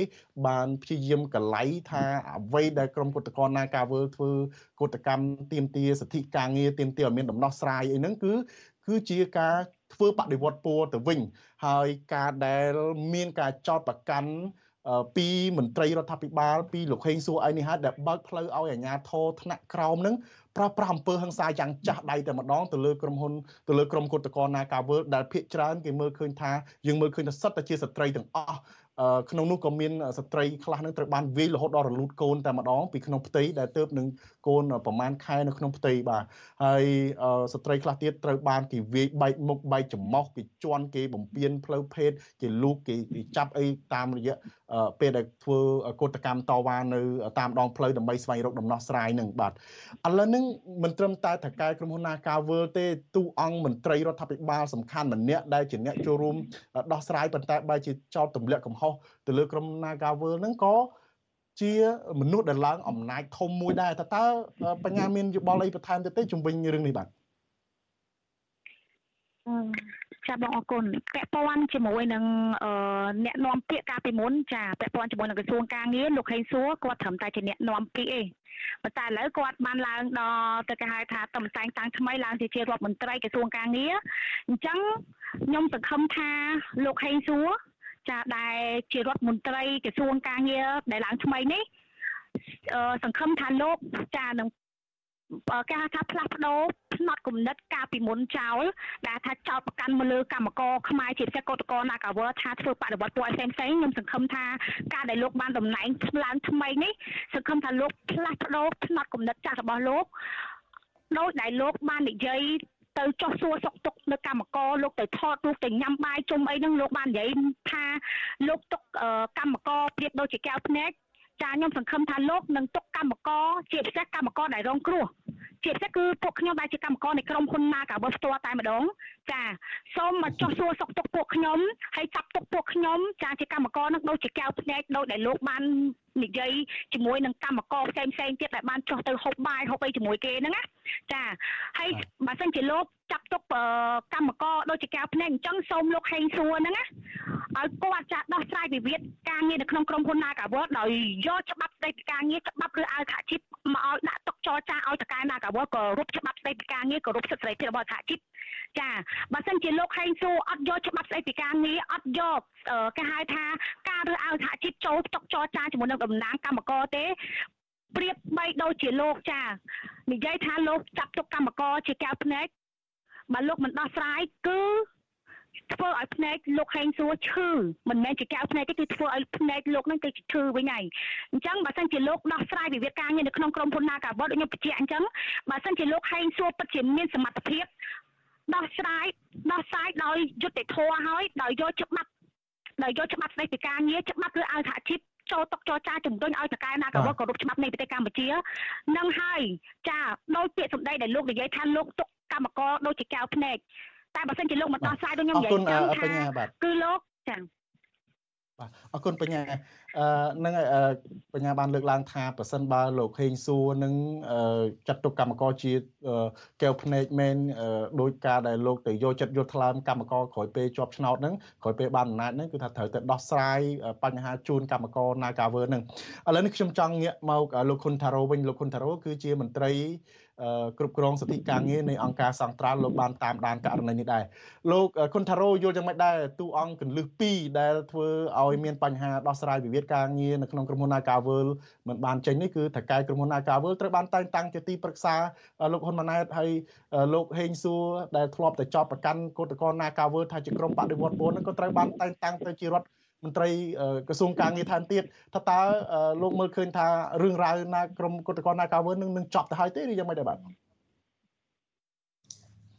[SPEAKER 3] បានព្យាយាមកលៃថាអ្វីដែលក្រមគុតកោណាការវើធ្វើកុតកម្មទៀមទាសិទ្ធិកាងារទៀមទាឲ្យមានដំណោះស្រាយអីហ្នឹងគឺគឺជាការធ្វើបដិវត្តពួរទៅវិញ ហើយការដែលមានការចោតប្រកាន់ពីមន្ត្រីរដ្ឋាភិបាលពីលោកហេងសួរអីនេះហើយដែលបើកផ្លូវឲ្យអាជ្ញាធរថ្នាក់ក្រោមនឹង ប្រោះប្រាស់អំពើហិង្សាយ៉ាងចាស់ដៃតែម្ដងទៅលើក្រុមហ៊ុនទៅលើក្រុមគុតកោណាកាវើដែលភាកច្រើនគេមើលឃើញថាយើងមើលឃើញថាសិតតែជាស្ត្រីទាំងអស់ក្នុងនោះក៏មានស្ត្រីខ្លះនឹងត្រូវបានវាយរហូតដល់រលូតកូនតែម្ដងពីក្នុងផ្ទៃដែលទៅនឹងកូនប្រមាណខែនៅក្នុងផ្ទៃបាទហើយស្ត្រីខ្លះទៀតត្រូវបានគេវាយបែកមុខបែកច្រមុះគេជន់គេបំពេញផ្លូវភេទគេលូកគេចាប់អីតាមរយៈពេលដែលធ្វើកតកម្មតវ៉ានៅតាមដងផ្លូវដើម្បីស្វែងរកដំណោះស្រាយនឹងបាទឥឡូវហ្នឹងមិនត្រឹមតែថកែក្រុមហ៊ុន Nagavel ទេទូអង្គមន្ត្រីរដ្ឋាភិបាលសំខាន់ម្នាក់ដែលជាអ្នកចូលរួមដោះស្រាយប៉ុន្តែបែរជាចោតទម្លាក់កំហុសទៅលើក្រុម Nagavel ហ្នឹងក៏ ជាមនុស្សដែលឡើងអំណាចធំមួយដែរតើតើបញ្ញាមានយោបល់អីបន្ថែមទៀតទេជំវិញរឿងនេះបាទ
[SPEAKER 14] ចាបងអរគុណពាក់ព័ន្ធជាមួយនឹងអ្នកនាំពាក្យកាលពីមុនចាពាក់ព័ន្ធជាមួយនឹងក្រសួងការងារលោកខេងសួរគាត់ត្រឹមតែជាអ្នកនាំពាក្យឯងប៉ុន្តែឥឡូវគាត់បានឡើងដល់ទៅគេហៅថាតំតែងតាំងថ្មីឡើងជាជារដ្ឋមន្ត្រីក្រសួងការងារអញ្ចឹងខ្ញុំសង្ឃឹមថាលោកខេងសួរ ចាដែលជារដ្ឋមន្ត្រីក្រសួងការងារដែលឡើងថ្មីនេះសង្ឃឹមថាលោកចានឹងគេហៅថាផ្លាស់ប្ដូរផ្នត់គំនិតកាលពីមុនចោលដែលថាចោលប្រកាន់មកលើកម្មករខ្មែរជាពិសេសកោតករ Nagawer ថាធ្វើបដិវត្តពួកផ្សេងផ្សេងខ្ញុំសង្ឃឹមថាការដែលលោកបានតំណែងឡើងថ្មីនេះសង្ឃឹមថាលោកផ្លាស់ប្ដូរផ្នត់គំនិតចាស់របស់លោកដោយដែលលោកបាននិយាយ ទៅចោះសួរសុកទុកនៅកម្មករលោកទៅថតរូបទៅញ៉ាំបាយជុំអីហ្នឹងលោកបាននិយាយថាលោកទុកកម្មករប្រៀបដូចជាកែវភ្នែកចាខ្ញុំសង្ឃឹមថាលោកនឹងទុកកម្មករជាពិសេសកម្មករដែលរងគ្រោះជាពិសេសគឺពួកខ្ញុំដែលជាកម្មករនៃក្រុមហ៊ុន Nagawer ផ្ទាល់តែម្ដង ចាសូមមកចោះសួរសុខទុក្ខពួកខ្ញុំហើយចាប់ទុកពួកខ្ញុំចាជាកម្មករនឹងដូចជាកែវភ្នែកដូចដែលលោកបាននិយាយជាមួយនឹងកម្មករផ្សេងផ្សេងទៀតដែលបានចោះទៅហូបបាយហូបអីជាមួយគេហ្នឹងណាចាហើយបើសិនជាលោកចាប់ទុកកម្មករដូចជាកែវភ្នែកអញ្ចឹងសូមលោកហេងសួរហ្នឹងណាឲ្យគាត់ចាដោះស្រាយវិវាទការងារនៅក្នុងក្រុមហ៊ុន Nagawer ដោយយកច្បាប់ស្តីពីការងារច្បាប់ឬអធិជីពមកឲ្យដាក់ទុកចរចាឲ្យតកែ Nagawer ក៏រូបច្បាប់ស្តីពីការងារក៏រូបសិទ្ធិសេរីភាពរបស់អធិជីពចាបើសិនជាលោកហេងសួរអត់យកច្បាប់ស្តីពីការងារអត់យកគេហៅថាការរើឲ្យសហជីពចូលទុកចរចាជាមួយនឹងតំណាងកម្មករទេប្រៀបបីដូចជាលោកចានិយាយថាលោកចាប់ទុកកម្មករជាកែវភ្នែកបើលោកមិនដោះស្រាយគឺធ្វើឲ្យភ្នែកលោកហេងសួរឈឺមិនមែនជាកែវភ្នែកទេគឺធ្វើឲ្យភ្នែកលោកនឹងទៅឈឺវិញហើយអញ្ចឹងបើសិនជាលោកដោះស្រាយវិវាទការងារនៅក្នុងក្រុមហ៊ុន Nagaworld ដូចខ្ញុំបញ្ជាក់អញ្ចឹងបើសិនជាលោកហេងសួរពិតជាមានសមត្ថភាព ដោះស្រាយដោះស្រាយដោយយុត្តិធម៌ហើយដោយយកច្បាប់ដោយយកច្បាប់ស្តីពីការងារច្បាប់គឺឲ្យសហជីពចូលតុកចរចាជំរុញឲ្យតកែណាក៏គោរពច្បាប់នៃប្រទេសកម្ពុជានឹងហើយចាដោយពាក្យសម្ដីដែលលោកនិយាយថាលោកទុកកម្មករដូចជាកៅភ្នែកតែបើសិនជាលោកមិនដោះស្រាយដូចខ្ញុំនិយាយចឹងថាគឺលោកចា
[SPEAKER 3] បាទអរគុណបញ្ញាអឺនឹងបញ្ញាបានលើកឡើងថាប្រសិនបើលោកហេងសួរនឹងចាត់ទុកកម្មករជាកែវភ្នែកមែនដោយការដែលលោកទៅយកចិត្តយកថ្លើមកម្មករក្រោយពេលជាប់ឆ្នោតហ្នឹងក្រោយពេលបានអំណាចហ្នឹងគឺថាត្រូវតែដោះស្រាយបញ្ហាជូនកម្មករ Nagawer ហ្នឹងឥឡូវនេះខ្ញុំចង់ងាកមកលោកខុនថារ៉ូវិញលោកខុនថារ៉ូគឺជាមន្ត្រី គ្រប់គ្រងសិទ្ធិការងារនៃអង្គការសង្ត្រាល់លោកបានតាមដានករណីនេះដែរលោកខុនថារ៉ូយល់យ៉ាងម៉េចដែរទូអង្គកន្លឹះ2ដែលធ្វើឲ្យមានបញ្ហាដោះស្រាយវិវាទការងារនៅក្នុងក្រុមហ៊ុន Nagavel មិនបានចេញនេះគឺថៅកែក្រុមហ៊ុន Nagavel ត្រូវបានតែងតាំងជាទីប្រឹក្សាលោកហ៊ុនម៉ាណែតហើយលោកហេងសួរដែលធ្លាប់តែចោទប្រកាន់គឧតកោ Nagavel ថាជាក្រុមបដិវត្តពណ៌នឹងក៏ត្រូវបានតែងតាំងទៅជារដ្ឋ មន្ត្រីក្រសួងការងារថែមទៀតថាតើលោកមើលឃើញថារឿងរ៉ាវណាក្រមគុតកោណាកាវើនឹងនឹងចប់ទៅហើយទេឬយ៉ាងម៉េចដែរបាទ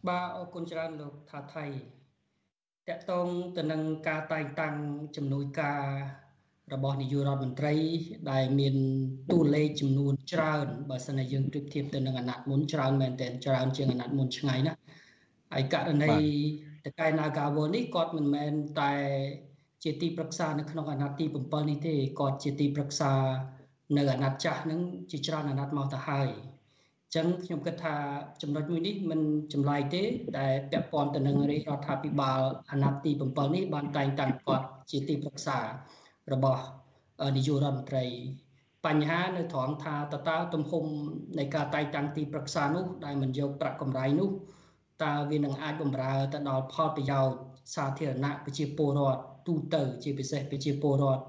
[SPEAKER 13] បាទអរគុណច្រើនលោកថាថៃតកតងទៅនឹងការតែងតាំងជំនួយការរបស់នាយករដ្ឋមន្ត្រី ដែលមានតួលេខចំនួនច្រើនបើសិនជាយើងប្រៀបធៀបទៅនឹងអាណត្តិមុនច្រើនមែនទែនច្រើនជាងអាណត្តិមុនឆ្ងាយណាហើយករណីតកែ Nagawal នេះគាត់មិនមែនតែ ជាទីប្រឹក្សានៅក្នុងអាណត្តិទី7នេះទេគាត់ជាទីប្រឹក្សានៅអាណត្តិចាស់ហ្នឹងជាច្រើនអាណត្តិមកទៅហើយអញ្ចឹងខ្ញុំគិតថាចំណុចមួយនេះមិនចម្លែកទេដែលពាក់ព័ន្ធទៅនឹងរាជរដ្ឋាភិបាលអាណត្តិទី7នេះបានតែងតាំងគាត់ជាទីប្រឹក្សារបស់នាយករដ្ឋមន្ត្រីបញ្ហានៅត្រង់ថាតើតើទំហំនៃការតែងតាំងទីប្រឹក្សានោះដែលមិនយកប្រាក់កម្រៃនោះតើវានឹងអាចបំរើទៅដល់ផលប្រយោជន៍សាធារណៈប្រជាពលរដ្ឋ ទូទៅជាពិសេសប្រជាពលរដ្ឋ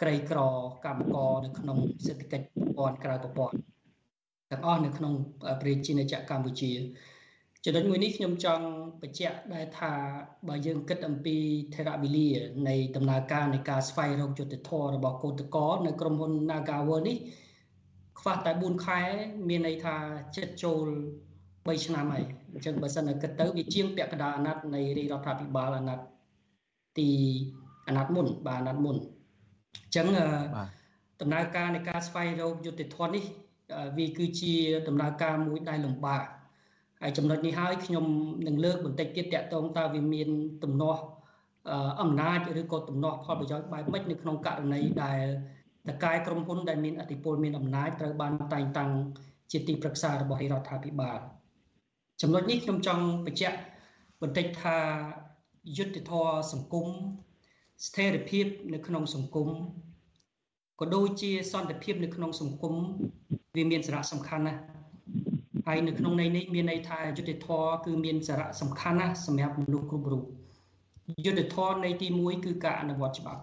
[SPEAKER 13] ក្រីក្រកម្មករនៅក្នុងសេដ្ឋកិច្ចប្រព័ន្ធក្រៅប្រព័ន្ធទាំងអស់នៅក្នុងប្រជាណាចក្រកម្ពុជាចំណុចមួយនេះខ្ញុំចង់បញ្ជាក់ដែរថាបើយើងគិតអំពីថេរវិលានៃដំណើរការនៃការស្វែងរកយុត្តិធម៌របស់កោតក្រនៅក្រុមហ៊ុន Nagawer នេះខ្វះតែ4ខែមានន័យថាចិត្តចូល3ឆ្នាំហើយអញ្ចឹងបើសិនតែគិតទៅវាជាងពាក់កណ្ដាលអាណត្តិនៃរាជរដ្ឋាភិបាលអាណត្តិ ទីអាណត្តិមុនបាទអាណត្តិមុនអញ្ចឹងដំណើរការនៃការស្វែងរកយុត្តិធម៌នេះវាគឺជាដំណើរការមួយដែលលំបាកហើយចំណុចនេះហើយខ្ញុំនឹងលើកបន្តិចទៀតតកតងតើវាមានទំនាស់អំណាចឬក៏ទំនាស់ផលប្រយោជន៍បែបម៉េចនៅក្នុងករណីដែលតកាយក្រុមហ៊ុនដែលមានអធិបុលមានអំណាចត្រូវបានតែងតាំងជាទីប្រឹក្សារបស់រដ្ឋាភិបាលចំណុចនេះខ្ញុំចង់បញ្ជាក់បន្តិចថា យុត្តិធម៌សង្គមស្ថិរភាពនៅក្នុងសង្គមក៏ដូចជាសន្តិភាពនៅក្នុងសង្គមវាមានសារៈសំខាន់ណាស់ហើយនៅក្នុងន័យនេះមានន័យថាយុត្តិធម៌គឺមានសារៈសំខាន់ណាស់សម្រាប់មនុស្សគ្រប់រូបយុត្តិធម៌នៃទី1គឺការអនុវត្តច្បាប់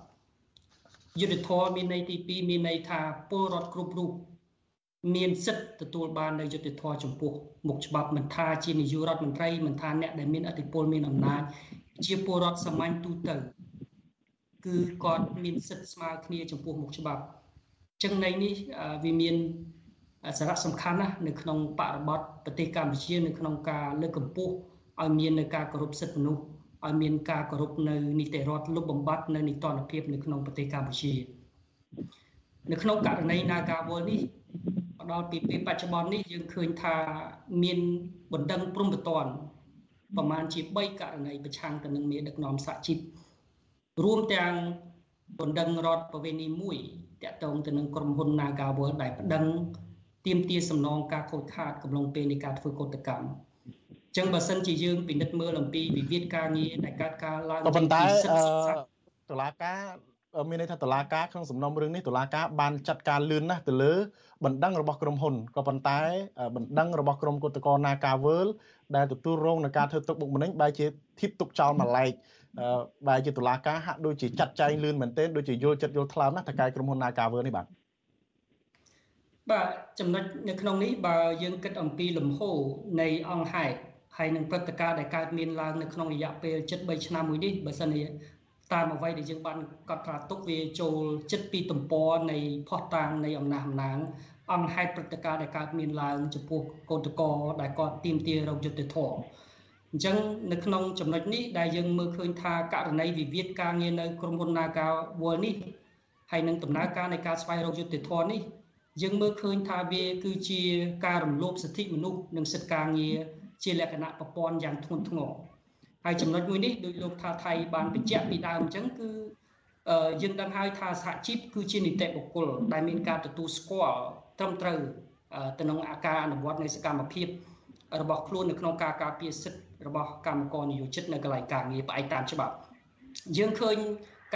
[SPEAKER 13] យុត្តិធម៌មានន័យទី2មានន័យថាពលរដ្ឋគ្រប់រូបមានសិទ្ធិទទួលបាននៅយុត្តិធម៌ចំពោះមុខច្បាប់មិនថាជានាយករដ្ឋមន្ត្រីមិនថាអ្នកដែលមានអធិបុលមានអំណាច ជាពលរដ្ឋសាមញ្ញទូទៅ គឺគាត់មានសិទ្ធិស្មើគ្នាចំពោះមុខច្បាប់ចឹងន័យនេះវាមានសារៈសំខាន់ណាស់នៅក្នុងបរិបទប្រទេសកម្ពុជានៅក្នុងការលើកកម្ពស់ឲ្យមាននៅការគោរពសិទ្ធិមនុស្សឲ្យមានការគោរពនៅនីតិរដ្ឋលុបបំបាត់នៅនីតិរដ្ឋភាពនៅក្នុងប្រទេសកម្ពុជានៅក្នុងករណី Nagawal នេះដល់ពីពេលបច្ចុប្បន្ននេះយើងឃើញថាមានបណ្ដឹងព្រំប្រទាន ប្រមាណជា3ករណីប្រឆាំងទៅនឹងមេដឹកនាំសហជីពរួមទាំងបណ្ដឹងរដ្ឋប្រវេណីមួយតាក់ទងទៅនឹងក្រុមហ៊ុន Nagawal ដែលប្តឹងទាមទារសំណងការខូចខាតកំឡុងពេលនៃការធ្វើកោតកម្មអញ្ចឹងបើសិនជាយើងពិនិត្យមើលអំពីវិវាទការងារដែលកើតការឡើង
[SPEAKER 3] ប៉ុន្តែតុលាការ មានន័យថាតុលាការក្នុងសំណុំរឿងនេះតុលាការបានចាត់ការលឿនណាស់ទៅលើបណ្ដឹងរបស់ក្រុមហ៊ុនក៏ប៉ុន្តែបណ្ដឹងរបស់ក្រុមគឧតកោ Nagavel ដែលទទួលរងនឹងការធ្វើទុកបុកម្នេញបែរជាធៀបទុកចោលមួយឡែកបែរជាតុលាការហាក់ដូចជាចាត់ចែងលឿនមែនទែនដូចជាយល់ចិត្តយល់ថ្លើមណាស់តកែក្រុមហ៊ុន Nagavel នេះបាទ
[SPEAKER 13] បាទចំណុចនៅក្នុងនេះបើយើងគិតអំពីលំហូរនៃអង្គហេតុហើយនឹងព្រឹត្តិការណ៍ដែលកើតមានឡើងនៅក្នុងរយៈពេល73ឆ្នាំមួយនេះបើសិនជា តាមអ្វីដែលយើងបានកត់ត្រាទុកវាចូលចិត្តពីទំព័រនៃផុសតាងនៃអំណះអំណាងអង្គហេតុព្រឹត្តិការណ៍ដែលកើតមានឡើងចំពោះកោតកោដែលគាត់ទាមទាររកយុត្តិធម៌អញ្ចឹងនៅក្នុងចំណុចនេះដែលយើងមើលឃើញថាករណីវិវាទការងារនៅក្រុមហ៊ុន Naga World នេះហើយនឹងដំណើរការនៃការស្វែងរកយុត្តិធម៌នេះយើងមើលឃើញថាវាគឺជាការរំលោភសិទ្ធិមនុស្សនិងសិទ្ធិការងារជាលក្ខណៈប្រព័ន្ធយ៉ាងធ្ងន់ធ្ងរ ហើយចំណុចមួយនេះដោយលោកថាថៃបានបញ្ជាក់ពីដើមអញ្ចឹងគឺយើងដឹងហើយថាសហជីពគឺជានីតិបុគ្គលដែលមានការទទួលស្គាល់ត្រឹមត្រូវទៅក្នុងអាការអនុវត្តនៃសកម្មភាពរបស់ខ្លួននៅក្នុងការការពារសិទ្ធិរបស់កម្មករនិយោជិតនៅកន្លែងការងារផ្អែកតាមច្បាប់យើងឃើញ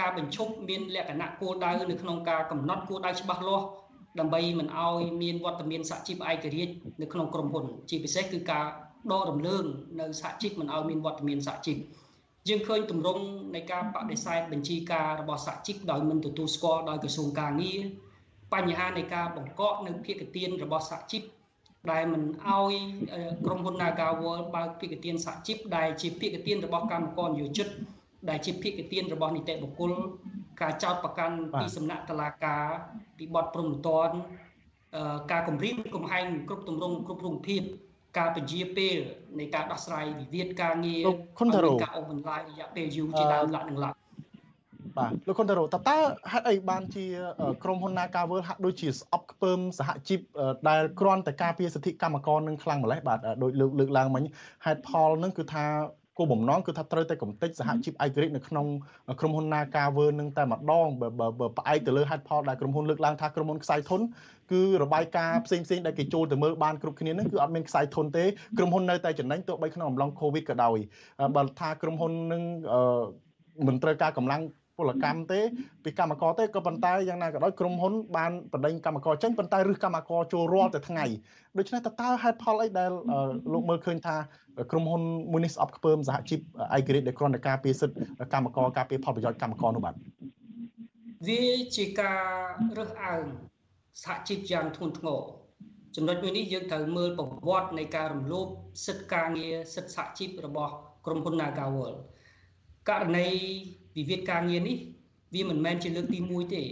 [SPEAKER 13] ការបញ្ឈប់មានលក្ខណៈគោលដៅនៅក្នុងការកំណត់គោលដៅច្បាស់លាស់ដើម្បីមិនឲ្យមានវត្តមានសហជីពឯករាជ្យនៅក្នុងក្រុមហ៊ុនជាពិសេសគឺការ ដករំលើងនៅសហជីពមិនឲ្យមានវត្តមានសហជីពយើងឃើញទម្រង់នៃការបដិសេធបញ្ជីការរបស់សហជីពដោយមិនទទួលស្គាល់ដោយក្រសួងការងារបញ្ហានៃការបង្កក់នៅភាគទានរបស់សហជីពដែលមិនអោយក្រុមហ៊ុន Nagawal បើកភាគទានសហជីពដែលជាភាគទានរបស់កម្មករនិយោជិតដែលជាភាគទានរបស់នីតិបុគ្គលការចោតប្រកាន់ពីសំណាក់តុលាការពីបទព្រំតនការគម្រាមកំហែងគ្រប់ទម្រង់គ្រប់រូបភាព ការពជាពេលនៃការដោះស្រាយវិវាទការងារការអូសបន្លាយរយៈពេលយូរជាដើមលក្ខនឹងលក្ខ
[SPEAKER 3] បាទលោកខុនតារ៉ូតើតើហេតុអីបានជាក្រុមហ៊ុន Nagavel ហាក់ដូចជាស្អប់ខ្ពើមសហជីពដែលគ្រាន់តែការពារសិទ្ធិកម្មករនឹងខ្លាំងម្លេះបាទដោយលើកលើកឡើងមិញហេតុផលនឹងគឺថាគោលបំណងគឺថាត្រូវតែកំទេចសហជីពឯករាជ្យនៅក្នុងក្រុមហ៊ុន Nagaver នឹងតែម្ដងបើផ្អែកទៅលើហេតុផលដែលក្រុមហ៊ុនលើកឡើងថាក្រុមហ៊ុនខ្សែធន គឺរបាយការណ៍ផ្សេងផ្សេងដែលគេចូលទៅមើលបានគ្រប់គ្នានឹងគឺអត់មានខ្សែធនទេក្រុមហ៊ុននៅតែចំណេញទោះបីក្នុងអំឡុង Covid ក៏ដោយបើថាក្រុមហ៊ុននឹងមិនត្រូវការកម្លាំងពលកម្មទេពីកម្មករទេក៏ប៉ុន្តែយ៉ាងណាក៏ដោយក្រុមហ៊ុនបានបណ្ដេញកម្មករចេញប៉ុន្តែរឹសកម្មករចូលរាល់តែថ្ងៃដូច្នេះតើតើហេតុផលអីដែលលោកមើលឃើញថាក្រុមហ៊ុនមួយនេះស្អប់ខ្ពើមសហជីពឯករាជ្យដែលគ្រាន់តែការពារសិទ្ធិកម្មករការពារផលប្រយោជន៍កម្មករនោះបាទ
[SPEAKER 13] វាជាការរើសអើង សហជីពយ៉ាងធ្ងន់ធ្ងរចំណុចមួយនេះយើងត្រូវមើលប្រវត្តិនៃការរំលោភសិទ្ធិការងារសិទ្ធិសហជីពរបស់ក្រុមហ៊ុន Nagawal ករណីវិវាទការងារនេះ វាមិនមែនជាលើកទី1ទេ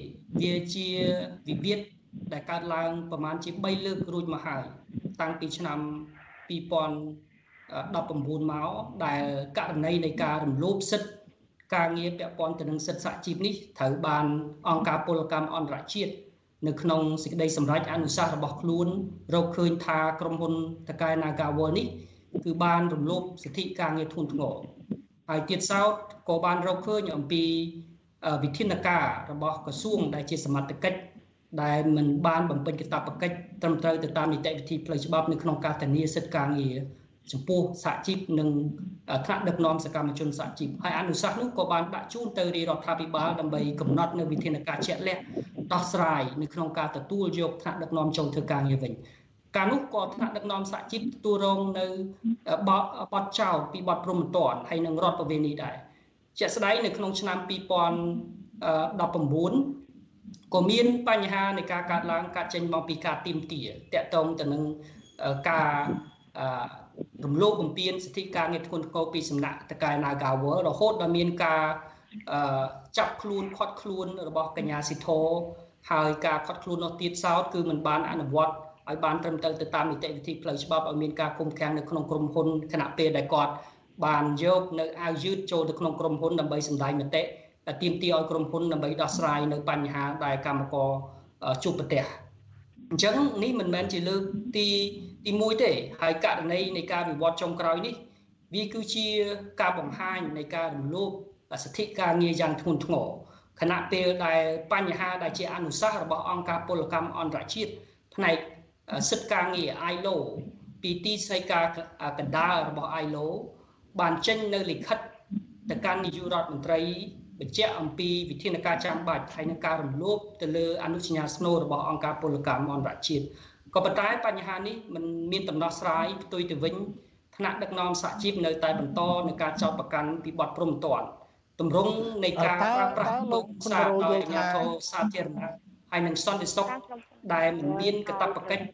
[SPEAKER 13] វាជាវិវាទដែលកើតឡើងប្រមាណជា3លើករួចមកហើយតាំងពីឆ្នាំ2019មកដែលករណីនៃការរំលោភសិទ្ធិការងារពាក់ព័ន្ធទៅនឹងសិទ្ធិសហជីពនេះត្រូវបានអង្គការពលកម្មអន្តរជាតិ នៅក្នុងសេចក្តីសម្រេចអនុសាសន៍របស់ខ្លួន រកឃើញថាក្រុមហ៊ុនតកែ Nagawal នេះគឺបានរំលោភសិទ្ធិការងារធ្ងន់ធ្ងរហើយទៀតសោតក៏បានរកឃើញអំពីវិធានការរបស់ក្រសួងដែលជាសមត្ថកិច្ចដែលមិនបានបំពេញកាតព្វកិច្ចត្រឹមត្រូវទៅតាមនីតិវិធីផ្លូវច្បាប់នៅក្នុងការធានាសិទ្ធិការងារ ចំពោះសហជីពនិងថ្នាក់ដឹកនាំសកម្មជនសហជីពហើយអនុសាសន៍នោះក៏បានដាក់ជូនទៅរាជរដ្ឋាភិបាលដើម្បីកំណត់នៅវិធានការជាក់លាក់ដោះស្រាយនៅក្នុងការទទួលយកថ្នាក់ដឹកនាំចូលធ្វើការងារវិញកាលនោះក៏ថ្នាក់ដឹកនាំសហជីពទទួលរងនៅបទចោលពីបទព្រមត្តនហើយនឹងរដ្ឋប្រវេណីដែរជាក់ស្ដែងនៅក្នុងឆ្នាំ2019ក៏មានបញ្ហានៃការកាត់ឡើងកាត់ចេញមកពីការទីមទាតកតងទៅនឹងការ រំលោភបំពានសិទ្ធិការងារធ្ងន់ធ្ងរពីសំណាក់តកែ Nagawal រហូតដល់មានការចាប់ខ្លួនខាត់ខ្លួនរបស់កញ្ញាស៊ីធរហើយការខាត់ខ្លួននោះទៀតសោតគឺมันបានអនុវត្តឲ្យបានត្រឹមត្រូវទៅតាមនីតិវិធីផ្លូវច្បាប់ឲ្យមានការគុំខាំងនៅក្នុងក្រុមហ៊ុនខណៈពេលដែលគាត់បានយកនៅអាវយឺតចូលទៅក្នុងក្រុមហ៊ុនដើម្បីសម្ដែងមតិទាមទារឲ្យក្រុមហ៊ុនដើម្បីដោះស្រាយនៅបញ្ហាដែលកម្មករជួបប្រទះអញ្ចឹងនេះមិនមែនជាលើកទី ទី1ទេហើយករណីនៃការវិវត្តចុងក្រោយនេះវាគឺជាការបង្ហាញនៃការរំលោភសិទ្ធិការងារយ៉ាងធ្ងន់ធ្ងរខណៈពេលដែលបញ្ហាដែលជាអនុសាសន៍របស់អង្គការពលកម្មអន្តរជាតិផ្នែកសិទ្ធិការងារ ILO ពីទីស្តីការកណ្ដាលរបស់ ILO បានចេញនៅលិខិតទៅកាន់នាយករដ្ឋមន្ត្រីបញ្ជាក់អំពីវិធានការចាំបាច់ហើយនឹងការរំលោភទៅលើអនុសញ្ញាស្នូលរបស់អង្គការពលកម្មអន្តរជាតិ ក៏ប៉ុន្តែបញ្ហានេះมันមានដំណោះស្រាយផ្ទុយទៅវិញថ្នាក់ដឹកនាំសហជីពនៅតែបន្តនឹងការចោទប្រកាន់ពីបទព្រំទាន់ទម្រង់នៃការប្រើប្រាស់លោកសារដោយអាជ្ញាធរសាធារណៈហើយនឹងសន្តិសុខដែលមិនមានកតបកិច្ច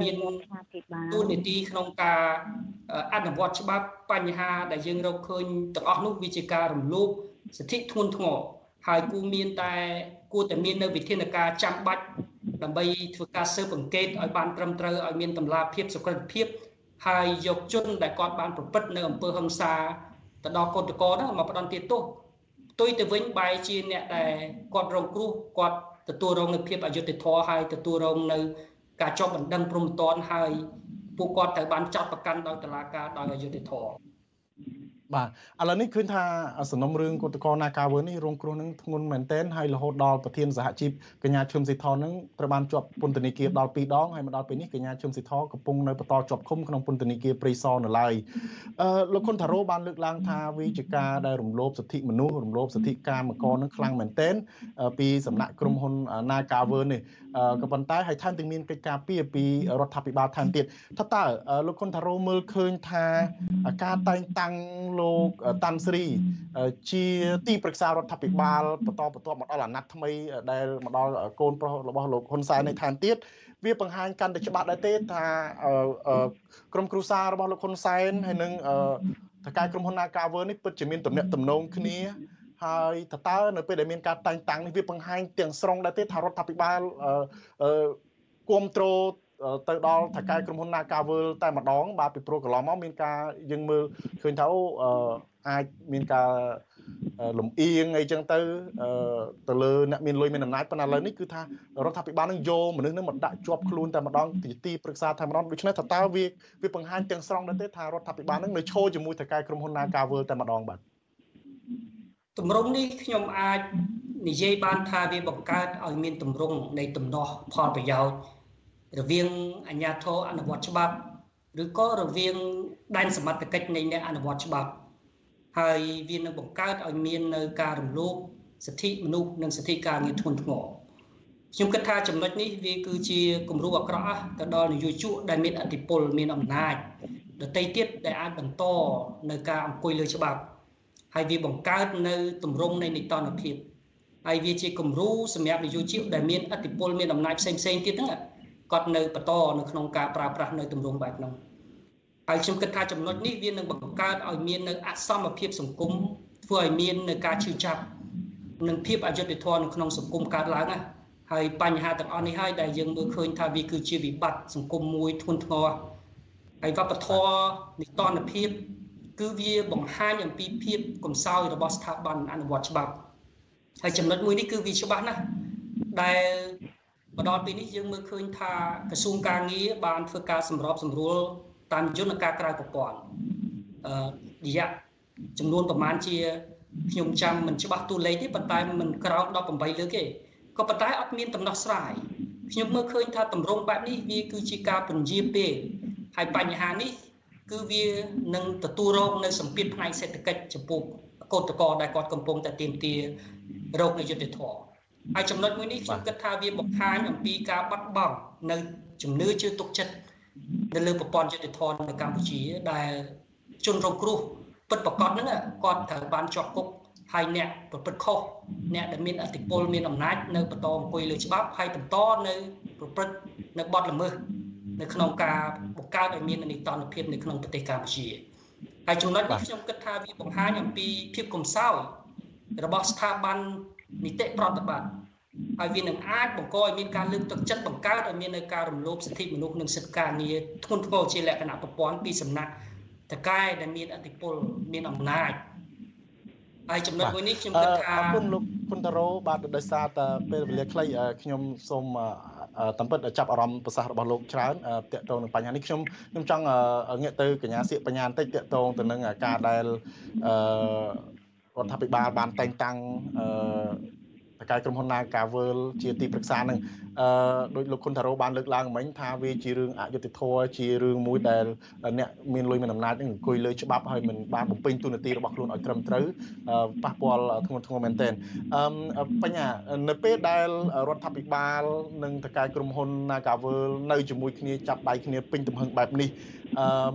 [SPEAKER 13] មានទូនីតិក្នុងការអនុវត្តច្បាប់បញ្ហាដែលយើងរកឃើញទាំងអស់នោះវាជាការរំលោភសិទ្ធិធ្ងន់ធ្ងរហើយគូមានតែគួរតែមាននៅវិធានការចាំបាច់ ដើម្បីធ្វើការស៊ើបអង្កេតឲ្យបានត្រឹមត្រូវឲ្យមានតម្លាភាពសុក្រិតភាពហើយយកជនដែលគាត់បានប្រព្រឹត្តនៅអំពើហិង្សាទៅដល់កូនតកនោះមកផ្ដន់ទាទោសផ្ទុយទៅវិញបែរជាអ្នកដែលគាត់រងគ្រោះគាត់ទទួលរងនូវភាពអយុត្តិធម៌ហើយទទួលរងនៅការជាប់បណ្ដឹងព្រមតនហើយពួកគាត់ត្រូវបានចាប់ប្រកាន់ដោយតុលាការដោយអយុត្តិធម៌
[SPEAKER 3] បាទឥឡូវនេះឃើញថាសំណុំរឿងកតកនាការវើនេះរងគ្រោះនឹងធ្ងន់មែនទែនហើយរហូតដល់ប្រធានសហជីពកញ្ញាឈឹមស៊ីថននឹងត្រូវបានជាប់ពន្ធនាគារដល់2ដងហើយមកដល់ពេលនេះកញ្ញាឈឹមស៊ីថកំពុងនៅបន្តជាប់ឃុំក្នុងពន្ធនាគារព្រៃសរនៅឡើយអឺលោកខុនថារ៉ូបានលើកឡើងថាវាជាការដែលរំលោភសិទ្ធិមនុស្សរំលោភសិទ្ធិកាមករនឹងខ្លាំងមែនទែនពីសំណាក់ក្រុមហ៊ុននាការវើនេះក៏ប៉ុន្តែហើយថែមទាំងមានកិច្ចការពីពីរដ្ឋាភិបាលថែមទៀតថាតើលោកខុនថារ៉ូមើលឃើញថាការតែងតាំងលោកតាន់ស្រីជាទីប្រឹក្សារដ្ឋាភិបាលបន្តបន្ទាប់មកដល់អាណត្តិថ្មីដែលមកដល់កូនប្រុសរបស់លោកហ៊ុនសែននេះថែមទៀតវាបង្ហាញកាន់តែច្បាស់ដែរទេថាក្រុមគ្រួសាររបស់លោកហ៊ុនសែនហើយនឹងតកែក្រុមហ៊ុន Nagawer នេះពិតជាមានទំនាក់ទំនងគ្នាហើយតើតើនៅពេលដែលមានការតែងតាំងនេះវាបង្ហាញទាំងស្រុងដែរទេថារដ្ឋាភិបាលគ្រប់គ្រង ទៅដល់ថៅកែក្រុមហ៊ុន Nagavel តែម្ដង បាទពីព្រោះកន្លងមកមានការយើងមើលឃើញថាអូអាចមានការលំអៀងអីចឹងទៅទៅលើអ្នកមានលុយមានអំណាចប៉ុន្តែឥឡូវនេះគឺថារដ្ឋាភិបាលនឹងយកមនុស្សនឹងមកដាក់ជាប់ខ្លួនតែម្ដងទីទីប្រឹក្សាតែម្ដងដូច្នេះថាតើវាវាបង្ហាញទាំងស្រុងដែរទេថារដ្ឋាភិបាលនឹងនៅឈរជាមួយថៅកែក្រុមហ៊ុន Nagavel តែម្ដងបាទ
[SPEAKER 13] តម្រងនេះខ្ញុំអាចនិយាយបានថាវាបង្កើតឲ្យមានតម្រងនៃទំនាស់ផលប្រយោជន៍ រវាងអាជ្ញាធរអនុវត្តច្បាប់ឬក៏រវាងដែនសមត្ថកិច្ចនៃអ្នកអនុវត្តច្បាប់ហើយវានឹងបង្កើតឲ្យមាននៅការរំលោភសិទ្ធិមនុស្សនិងសិទ្ធិការងារធ្ងន់ធ្ងរខ្ញុំគិតថាចំណុចនេះវាគឺជាគំរូអាក្រក់ទៅដល់នយោជកដែលមានអធិបុលមានអំណាចដតីទៀតដែលអាចបន្តនៅការអង្គុយលើច្បាប់ហើយវាបង្កើតនៅទម្រង់នៃនីតិរដ្ឋភាពហើយវាជាគំរូសម្រាប់នយោជកដែលមានអធិបុលមានអំណាចផ្សេងផ្សេងទៀតហ្នឹង គាត់នៅបន្តនៅក្នុងការប្រើប្រាស់នៅទម្រង់បែបហ្នឹងហើយខ្ញុំគិតថាចំណុចនេះវានឹងបង្កើតឲ្យមាននៅអសមភាពសង្គមធ្វើឲ្យមាននៅការឈឺចាប់និងភាពអយុត្តិធម៌នៅក្នុងសង្គមកើតឡើងណាហើយបញ្ហាទាំងអស់នេះហើយដែលយើងមើលឃើញថាវាគឺជាវិបត្តិសង្គមមួយធ្ងន់ធ្ងរហើយវប្បធម៌និតនភាពគឺវាបង្ហាញអំពីភាពកំសោយរបស់ស្ថាប័នអនុវត្តច្បាប់ហើយចំណុចមួយនេះគឺវាច្បាស់ណាស់ដែល មកដល់ពេលនេះយើងមើលឃើញថាក្រសួងការងារបានធ្វើការសម្របសម្រួលតាមយន្តការក្រៅប្រព័ន្ធអឺរយៈចំនួនប្រមាណជាខ្ញុំចាំមិនច្បាស់តួលេខទេប៉ុន្តែមិនក្រោម18លើកទេក៏ប៉ុន្តែអត់មានដំណោះស្រាយខ្ញុំមើលឃើញថាតម្រងបែបនេះវាគឺជាការពន្យាពេលហើយបញ្ហានេះ គឺវានឹងទទួលរងនៅសម្ពាធផ្នែកសេដ្ឋកិច្ចចំពោះកោតក្រដែលគាត់កំពុងតែទាមទាររោគនៃយុទ្ធធរ ហើយចំណុចមួយនេះខ្ញុំគិតថាវាបង្ហាញអំពីការបាត់បង់នៅជំនឿជឿទុកចិត្តនៅលើប្រព័ន្ធយុតិធម៌នៅកម្ពុជាដែលជនរងគ្រោះពិតប្រកបហ្នឹងគាត់ត្រូវបានជាប់គុកហើយអ្នកប្រព្រឹត្តខុសអ្នកដែលមានអធិបុលមានអំណាចនៅបន្តអង្គុយលើច្បាប់ហើយបន្តនៅប្រព្រឹត្តនៅបទល្មើសនៅក្នុងការបង្កើតឲ្យមាននីតិរដ្ឋភាពនៅក្នុងប្រទេសកម្ពុជាហើយចំណុចនេះខ្ញុំគិតថាវាបង្ហាញអំពីភាពកំសោយរបស់ស្ថាប័ន នីតិប្រតិបត្តិហើយវានឹងអាចបង្កឲ្យមានការលើកទឹកចិត្តបង្កើតឲ្យមាននៅការរំលោភសិទ្ធិមនុស្សនិងសិទ្ធិការងារធ្ងន់ធ្ងរជាលក្ខណៈប្រព័ន្ធពីសំណាក់តកែដែលមានអធិបុលមានអំណាចហើយចំណុចមួយនេះខ្ញុំគិតថា
[SPEAKER 3] អរគុណលោកគុណតារ៉ូបាទដោយសារតែពេលវេលាខ្លីខ្ញុំសូមតាមពិតចាប់អារម្មណ៍ប្រសាសន៍របស់លោកច្រើនតាក់ទងនឹងបញ្ហានេះខ្ញុំខ្ញុំចង់ងាកទៅកញ្ញាសៀកបញ្ញាបន្តិចតាក់ទងទៅនឹងការដែលអឺ រដ្ឋាភិបាលបានតែងតាំងអឺតកែក្រុមហ៊ុន Nagavel ជាទីប្រឹក្សានឹងអឺដោយលោកខុនតារ៉ូបានលើកឡើងមិញថាវាជារឿងអយុត្តិធម៌ជារឿងមួយដែលអ្នកមានលុយមានអំណាចនឹងអង្គុយលើច្បាប់ហើយមិនបានបំពេញទូនាទីរបស់ខ្លួនឲ្យត្រឹមត្រូវប៉ះពាល់ធ្ងន់ធ្ងរមែនទែនអឺបញ្ញានៅពេលដែលរដ្ឋាភិបាល និងតកែក្រុមហ៊ុន Nagavel នៅជាមួយគ្នាចាប់ដៃគ្នាពេញទំហឹងបែបនេះអឺ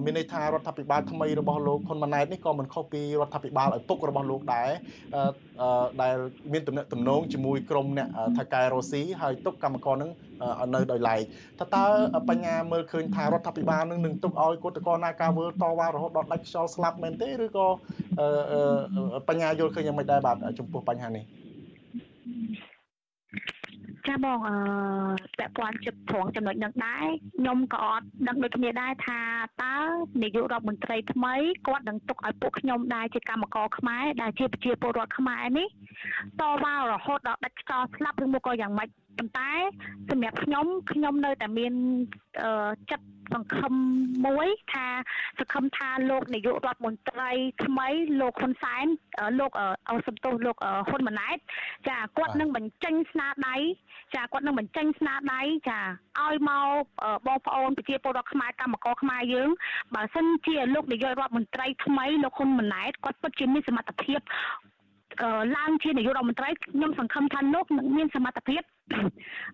[SPEAKER 3] មានន័យថារដ្ឋាភិបាលថ្មីរបស់លោកហ៊ុនម៉ាណែតនេះក៏មិនខុសពីរដ្ឋាភិបាលឪពុករបស់លោកដែរអឺដែលមានទំនាក់ទំនងជាមួយក្រុមអ្នកថៅកែរុស្ស៊ីហើយទុកកម្មករនឹងនៅដោយឡែកតើតើបញ្ញាមើលឃើញថារដ្ឋាភិបាលនឹងនឹងទុកឲ្យគឧតកោណាការវើតវ៉ារហូតដល់ដាច់ខ្យល់ស្លាប់មែនទេឬក៏បញ្ញាយល់ឃើញយ៉ាងម៉េចដែរបាទចំពោះបញ្ហានេះ
[SPEAKER 14] ចាបងអឺពាក់ព័ន្ធជិតត្រង់ចំណុចនឹងដែរខ្ញុំក៏អត់ដឹងដូចគ្នាដែរថាតើនាយករដ្ឋមន្ត្រីថ្មីគាត់នឹងទុកឲ្យពួកខ្ញុំដែរជាកម្មករខ្មែរដែលជាប្រជាពលរដ្ឋខ្មែរនេះតវ៉ារហូតដល់ដាច់ខ្យល់ស្លាប់ឬមកក៏យ៉ាងម៉េច ប៉ុន្តែសម្រាប់ខ្ញុំខ្ញុំនៅតែមានចិត្តសង្ឃឹមមួយថាសង្ឃឹមថាលោកនាយករដ្ឋមន្ត្រីថ្មីលោកហ៊ុនសែនលោកសំទោសលោកហ៊ុនម៉ាណែតចាគាត់នឹងបញ្ចេញស្នាដៃចាគាត់នឹងបញ្ចេញស្នាដៃចាឲ្យមកបងប្អូនប្រជាពលរដ្ឋខ្មែរកម្មករខ្មែរយើងបើសិនជាលោកនាយករដ្ឋមន្ត្រីថ្មីលោកហ៊ុនម៉ាណែតគាត់ពិតជាមានសមត្ថភាព ឡើងជានាយករដ្ឋមន្ត្រីខ្ញុំសង្ឃឹមថាលោកនឹងមានសមត្ថភាព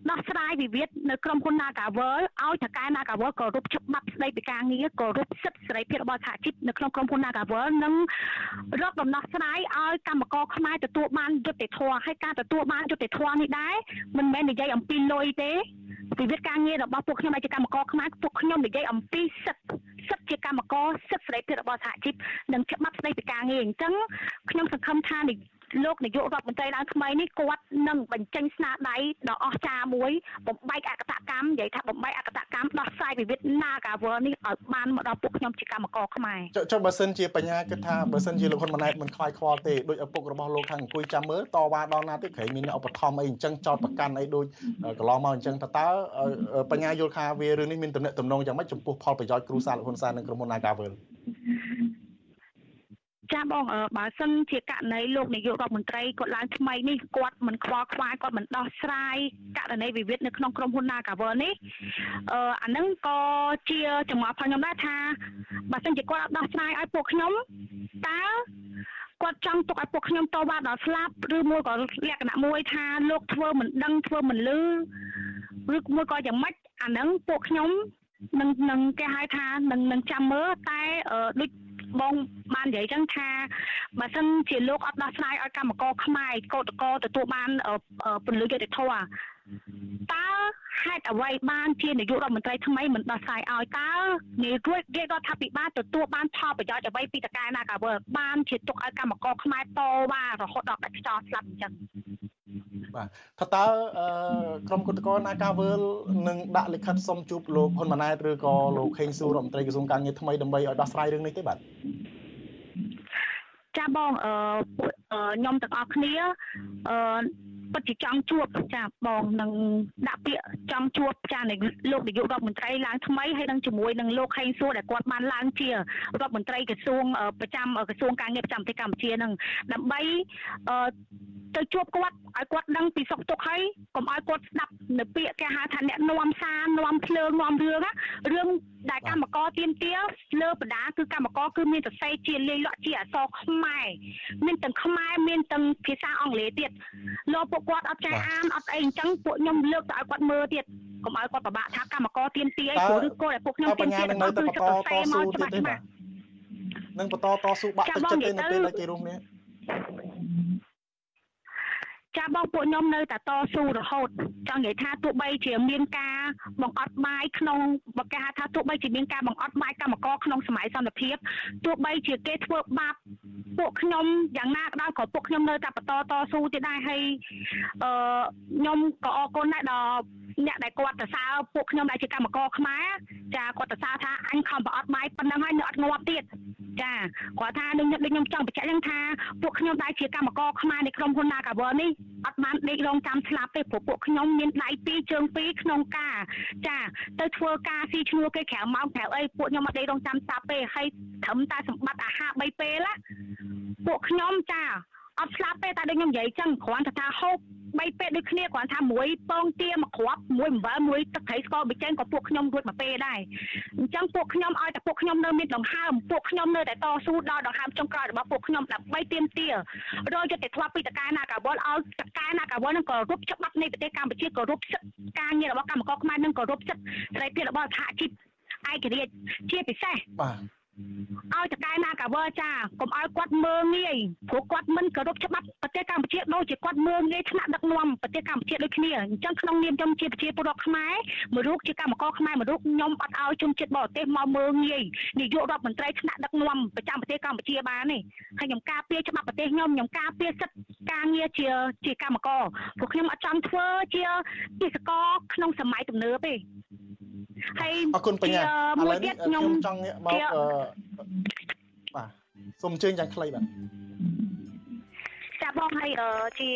[SPEAKER 14] ដោះស្រាយវិវាទនៅក្រុមហ៊ុន Nagavel ឲ្យថៅកែ Nagavel គោរពច្បាប់ស្តីពីការងារគោរពសិទ្ធិសេរីភាពរបស់សហជីពនៅក្នុងក្រុមហ៊ុន Nagavel និងរកដំណោះស្រាយឲ្យកម្មករខ្មែរទទួលបានយុត្តិធម៌ហើយការទទួលបានយុត្តិធម៌នេះដែរមិនមែននិយាយអំពីលុយទេវិវាទការងាររបស់ពួកខ្ញុំដែលជាកម្មករខ្មែរពួកខ្ញុំនិយាយអំពីសិទ្ធិសិទ្ធិជាកម្មករសិទ្ធិសេរីភាពរបស់សហជីពនិងច្បាប់ស្តីពីការងារអញ្ចឹងខ្ញុំសង្ឃឹមថា លោកនាយករដ្ឋមន្ត្រីឡើងថ្មីនេះគាត់នឹងបញ្ចេញស្នាដៃដ៏អស្ចារ្យមួយបំបែកអកតកម្មនិយាយថាបំបែកអកតកម្មដោះស្រាយវិវាទ Nagavel នេះឲ្យបានមកដល់ពួកខ្ញុំជាកម្មករខ្មែរ
[SPEAKER 3] ចុះបើសិនជាបញ្ញាគិតថាបើសិនជាលោកហ៊ុនម៉ាណែតមិនខ្វាយខ្វល់ទេដោយឪពុករបស់លោកខាងអង្គុយចាំមើលតវ៉ាដល់ណាទៀតក្រែងមានឧបត្ថម្ភអីអញ្ចឹងចោតប្រកាន់អីដូចកន្លងមកអញ្ចឹងតើបញ្ញាយល់ថាវារឿងនេះមានទំនាក់ទំនងយ៉ាងម៉េចចំពោះផលប្រយោជន៍គ្រួសារលោកហ៊ុនសែននិងក្រុមហ៊ុន Nagavel
[SPEAKER 14] ចាបងបើសិនជាករណីលោកនាយករដ្ឋមន្ត្រីគាត់ឡើងថ្មីនេះគាត់មិនខ្វល់ខ្វាយគាត់មិនដោះស្រាយករណីវិវាទនៅក្នុងក្រុមហ៊ុន Nagavel នេះអឺអានឹងក៏ជាចំណាប់ផងខ្ញុំដែរថាបើសិនជាគាត់អត់ដោះស្រាយឲ្យពួកខ្ញុំតើគាត់ចង់ទុកឲ្យពួកខ្ញុំតវ៉ាដល់ស្លាប់ឬមួយក៏លក្ខណៈមួយថាលោកធ្វើមិនដឹងធ្វើមិនលឺឬមួយក៏យ៉ាងម៉េចអានឹងពួកខ្ញុំនឹងនឹងគេហៅថានឹងនឹងចាំមើលតែដូច បងបាននិយាយចឹងថាបើសិនជាលោកអត់ដោះស្រាយឲ្យកម្មករខ្មែរកោតកោទទួលបានពលយុទ្ធធម៌តើហេតុអ្វីបានជានាយករដ្ឋមន្ត្រីថ្មីមិនដោះស្រាយឲ្យតើនាយករដ្ឋាភិបាលទទួលបានផលប្រយោជន៍អ្វីពីតកែណាកាវើបានជាទុកឲ្យកម្មករខ្មែរតវ៉ារហូតដល់ដាច់ខ្យល់ស្លាប់អញ្ចឹង
[SPEAKER 3] បាទថាតើក្រុមគុតកោណាកាវើលនឹងដាក់លិខិតសុំជួបលោកហ៊ុនម៉ាណែតឬក៏លោកខេងសួររដ្ឋមន្ត្រីក្រសួងការងារថ្មីដើម្បីឲ្យដោះស្រាយរឿងនេះទេបាទ
[SPEAKER 14] ចាបងអឺខ្ញុំទាំងអស់គ្នាអឺពិតជាចង់ជួបចាបងនឹងដាក់ពាក្យចង់ជួបចានៃលោកនាយករដ្ឋមន្ត្រីឡើងថ្មីហើយនឹងជាមួយនឹងលោកខេងសួរដែលគាត់បានឡើងជារដ្ឋមន្ត្រីក្រសួងប្រចាំក្រសួងការងារប្រចាំប្រទេសកម្ពុជានឹងដើម្បីអឺ ទៅជួបគាត់ឲ្យគាត់ដឹងពីសុខទុក្ខហើយកុំឲ្យគាត់ស្ដាប់នៅពាក្យគេហៅថាអ្នកនាំសារនាំភ្លើងនាំរឿងរឿងដែលកម្មករទៀមទាលើបដាគឺកម្មករគឺមានសរសេរជាលាយលក់ជាអក្សរខ្មែរមានទាំងខ្មែរមានទាំងភាសាអង់គ្លេសទៀតលោកពួកគាត់អត់ចេះអានអត់អីអញ្ចឹងពួកខ្ញុំលើកទៅឲ្យគាត់មើលទៀតកុំឲ្យគាត់ពិបាកថាកម្មករទៀមទាអីព្រោះឬក៏ឲ្យពួកខ្ញុំទៀមទា
[SPEAKER 3] ទៅបន្តតស៊ូទៀតទេបាទនឹងបន្តតស៊ូបាក់ទឹកចិត្តទេនៅពេលដែលគេរួមនេះ
[SPEAKER 14] ចាបងពួកខ្ញុំនៅតែតស៊ូរហូតចង់និយាយថាទោះបីជាមានការបង្អត់បាយក្នុងបកគេហៅថាទោះបីជាមានការបង្អត់បាយកម្មករក្នុងសម័យសន្តិភាពទោះបីជាគេធ្វើបាបពួកខ្ញុំយ៉ាងណាក៏ដោយក៏ពួកខ្ញុំនៅតែបន្តតស៊ូទៀតដែរហើយអឺខ្ញុំក៏អរគុណដែរដល់ អ្នកដែលគាត់ទៅសើពួកខ្ញុំដែលជាកម្មករខ្មែរចាគាត់ទៅសើថាអញខំប្រអត់បាយប៉ុណ្ណឹងហើយនៅអត់ងាប់ទៀតចាគាត់ថាដូចដូចខ្ញុំចង់បញ្ជាក់យ៉ាងថាពួកខ្ញុំដែលជាកម្មករខ្មែរនៃក្រុមហ៊ុន Nagavel នេះអត់បានដេករងចាំស្លាប់ទេព្រោះពួកខ្ញុំមានដៃពីរជើងពីរក្នុងការចាទៅធ្វើការស៊ីឈ្នួលគេក្រៅម៉ោងក្រៅអីពួកខ្ញុំអត់ដេករងចាំស្លាប់ទេហើយត្រឹមតែសម្បត្តិអាហារ3ពេលពួកខ្ញុំចា អត់ស្លាប់ទេតែដូចខ្ញុំនិយាយចឹងគ្រាន់តែថាហូបបីពេកដូចគ្នាគ្រាន់ថាមួយពងទាមួយគ្រាប់មួយអំបិលមួយទឹកត្រីស្ករប៊ីចេងក៏ពួកខ្ញុំរួចមកពេលដែរអញ្ចឹងពួកខ្ញុំឲ្យតែពួកខ្ញុំនៅមានដង្ហើមពួកខ្ញុំនៅតែតស៊ូដល់ដង្ហើមចុងក្រោយរបស់ពួកខ្ញុំដើម្បីទាមទាររយយុត្តិធម៌ពីតកាណាកាវលឲ្យតកាណាកាវលនឹងក៏រូបច្បាប់នៃប្រទេសកម្ពុជាក៏រូបសិទ្ធិការងាររបស់កម្មករខ្មែរនឹងក៏រូបសិទ្ធិសេរីភាពរបស់សហជីពឯករាជ្យជាពិសេស
[SPEAKER 3] បាទ
[SPEAKER 14] ឲ្យតកែណាកាវើចាកុំឲ្យគាត់មើងងាយព្រោះគាត់មិនគោរពច្បាប់ប្រទេសកម្ពុជាដូចជាគាត់មើងងាយថ្នាក់ដឹកនាំប្រទេសកម្ពុជាដូចគ្នាអញ្ចឹងក្នុងនាមខ្ញុំជាប្រជាពលរដ្ឋខ្មែរមួយរូបជាកម្មករខ្មែរមួយរូបខ្ញុំអត់ឲ្យជនជាតិបរទេសមកមើងងាយនាយករដ្ឋមន្ត្រីថ្នាក់ដឹកនាំប្រចាំប្រទេសកម្ពុជាបានទេហើយខ្ញុំការពារច្បាប់ប្រទេសខ្ញុំខ្ញុំការពារសិទ្ធិការងារជាជាកម្មករព្រោះខ្ញុំអត់ចង់ធ្វើជាទេសកលក្នុងសម័យទំនើបទេ ហើយ
[SPEAKER 3] អរគុណបញ្ញាឥឡូវនេះខ្ញុំចង់ងាកមកបាទសូមអញ្ជើញយ៉ាងខ្លីបាទ
[SPEAKER 14] ចាបងហើយជា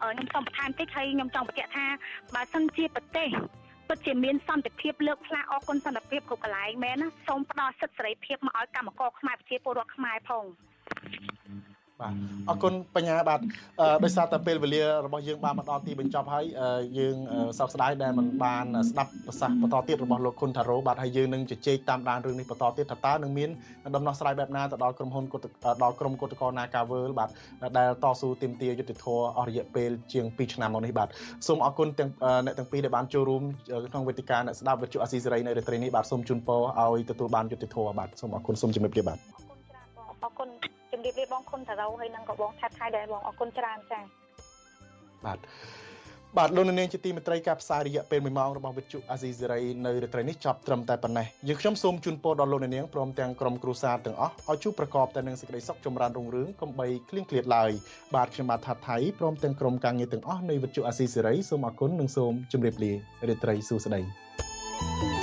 [SPEAKER 14] ខ្ញុំសូមបន្ថែមតិចហើយខ្ញុំចង់បញ្ជាក់ថាបើសិនជាប្រទេសពិតជាមានសន្តិភាពលើកផ្លាកអគុណសន្តិភាពគ្រប់កន្លែងមែនណាសូមផ្ដល់សិទ្ធិសេរីភាពមកឲ្យកម្មករខ្មែរប្រជាពលរដ្ឋខ្មែរផង
[SPEAKER 3] បាទអរគុណបញ្ញាបាទដោយសារតែពេលវេលារបស់យើងបានមកដល់ទីបញ្ចប់ហើយយើងសោកស្ដាយដែលមិនបានស្ដាប់ប្រសាសន៍បន្តទៀតរបស់លោកខុនថារ៉ូបាទហើយយើងនឹងជជែកតាមដានរឿងនេះបន្តទៀតថាតើនឹងមានដំណោះស្រាយបែបណាទៅដល់ក្រុមហ៊ុនដល់ក្រុមគឧតកោ Nagavel បាទដែលតស៊ូទាមទារយុត្តិធម៌អស់រយៈពេលជាង2ឆ្នាំមកនេះបាទសូមអរគុណទាំងអ្នកទាំងពីរដែលបានចូលរួមក្នុងវេទិកាអ្នកស្ដាប់វិទ្យុអាស៊ីសេរីនៅរាត្រីនេះបាទសូមជូនពរឲ្យទទួលបានយុត្តិធម៌បាទសូមអរគុណសូមជម្រាបលាបាទ
[SPEAKER 14] អរគុណ ជំរាបលាបងខុនតារ៉ូហើយនឹងក៏បងថាត់ថៃដែរបងអរគុណច្រើនចា៎
[SPEAKER 3] បាទបាទលោកនាងជាទីមេត្រីការផ្សាយរយៈពេល1ម៉ោងរបស់វិទ្យុអាស៊ីសេរីនៅរាត្រីនេះចប់ត្រឹមតែប៉ុណ្ណេះយើងខ្ញុំសូមជូនពរដល់លោកនាងព្រមទាំងក្រុមគ្រួសារទាំងអស់ឲ្យជួបប្រកបតែនឹងសេចក្តីសុខចម្រើនរុងរឿងកុំបីឃ្លៀងឃ្លាតឡើយបាទខ្ញុំបាទថាថៃព្រមទាំងក្រុមការងារទាំងអស់នៃវិទ្យុអាស៊ីសេរីសូមអរគុណនិងសូមជម្រាបលារាត្រីសួស្តី thank you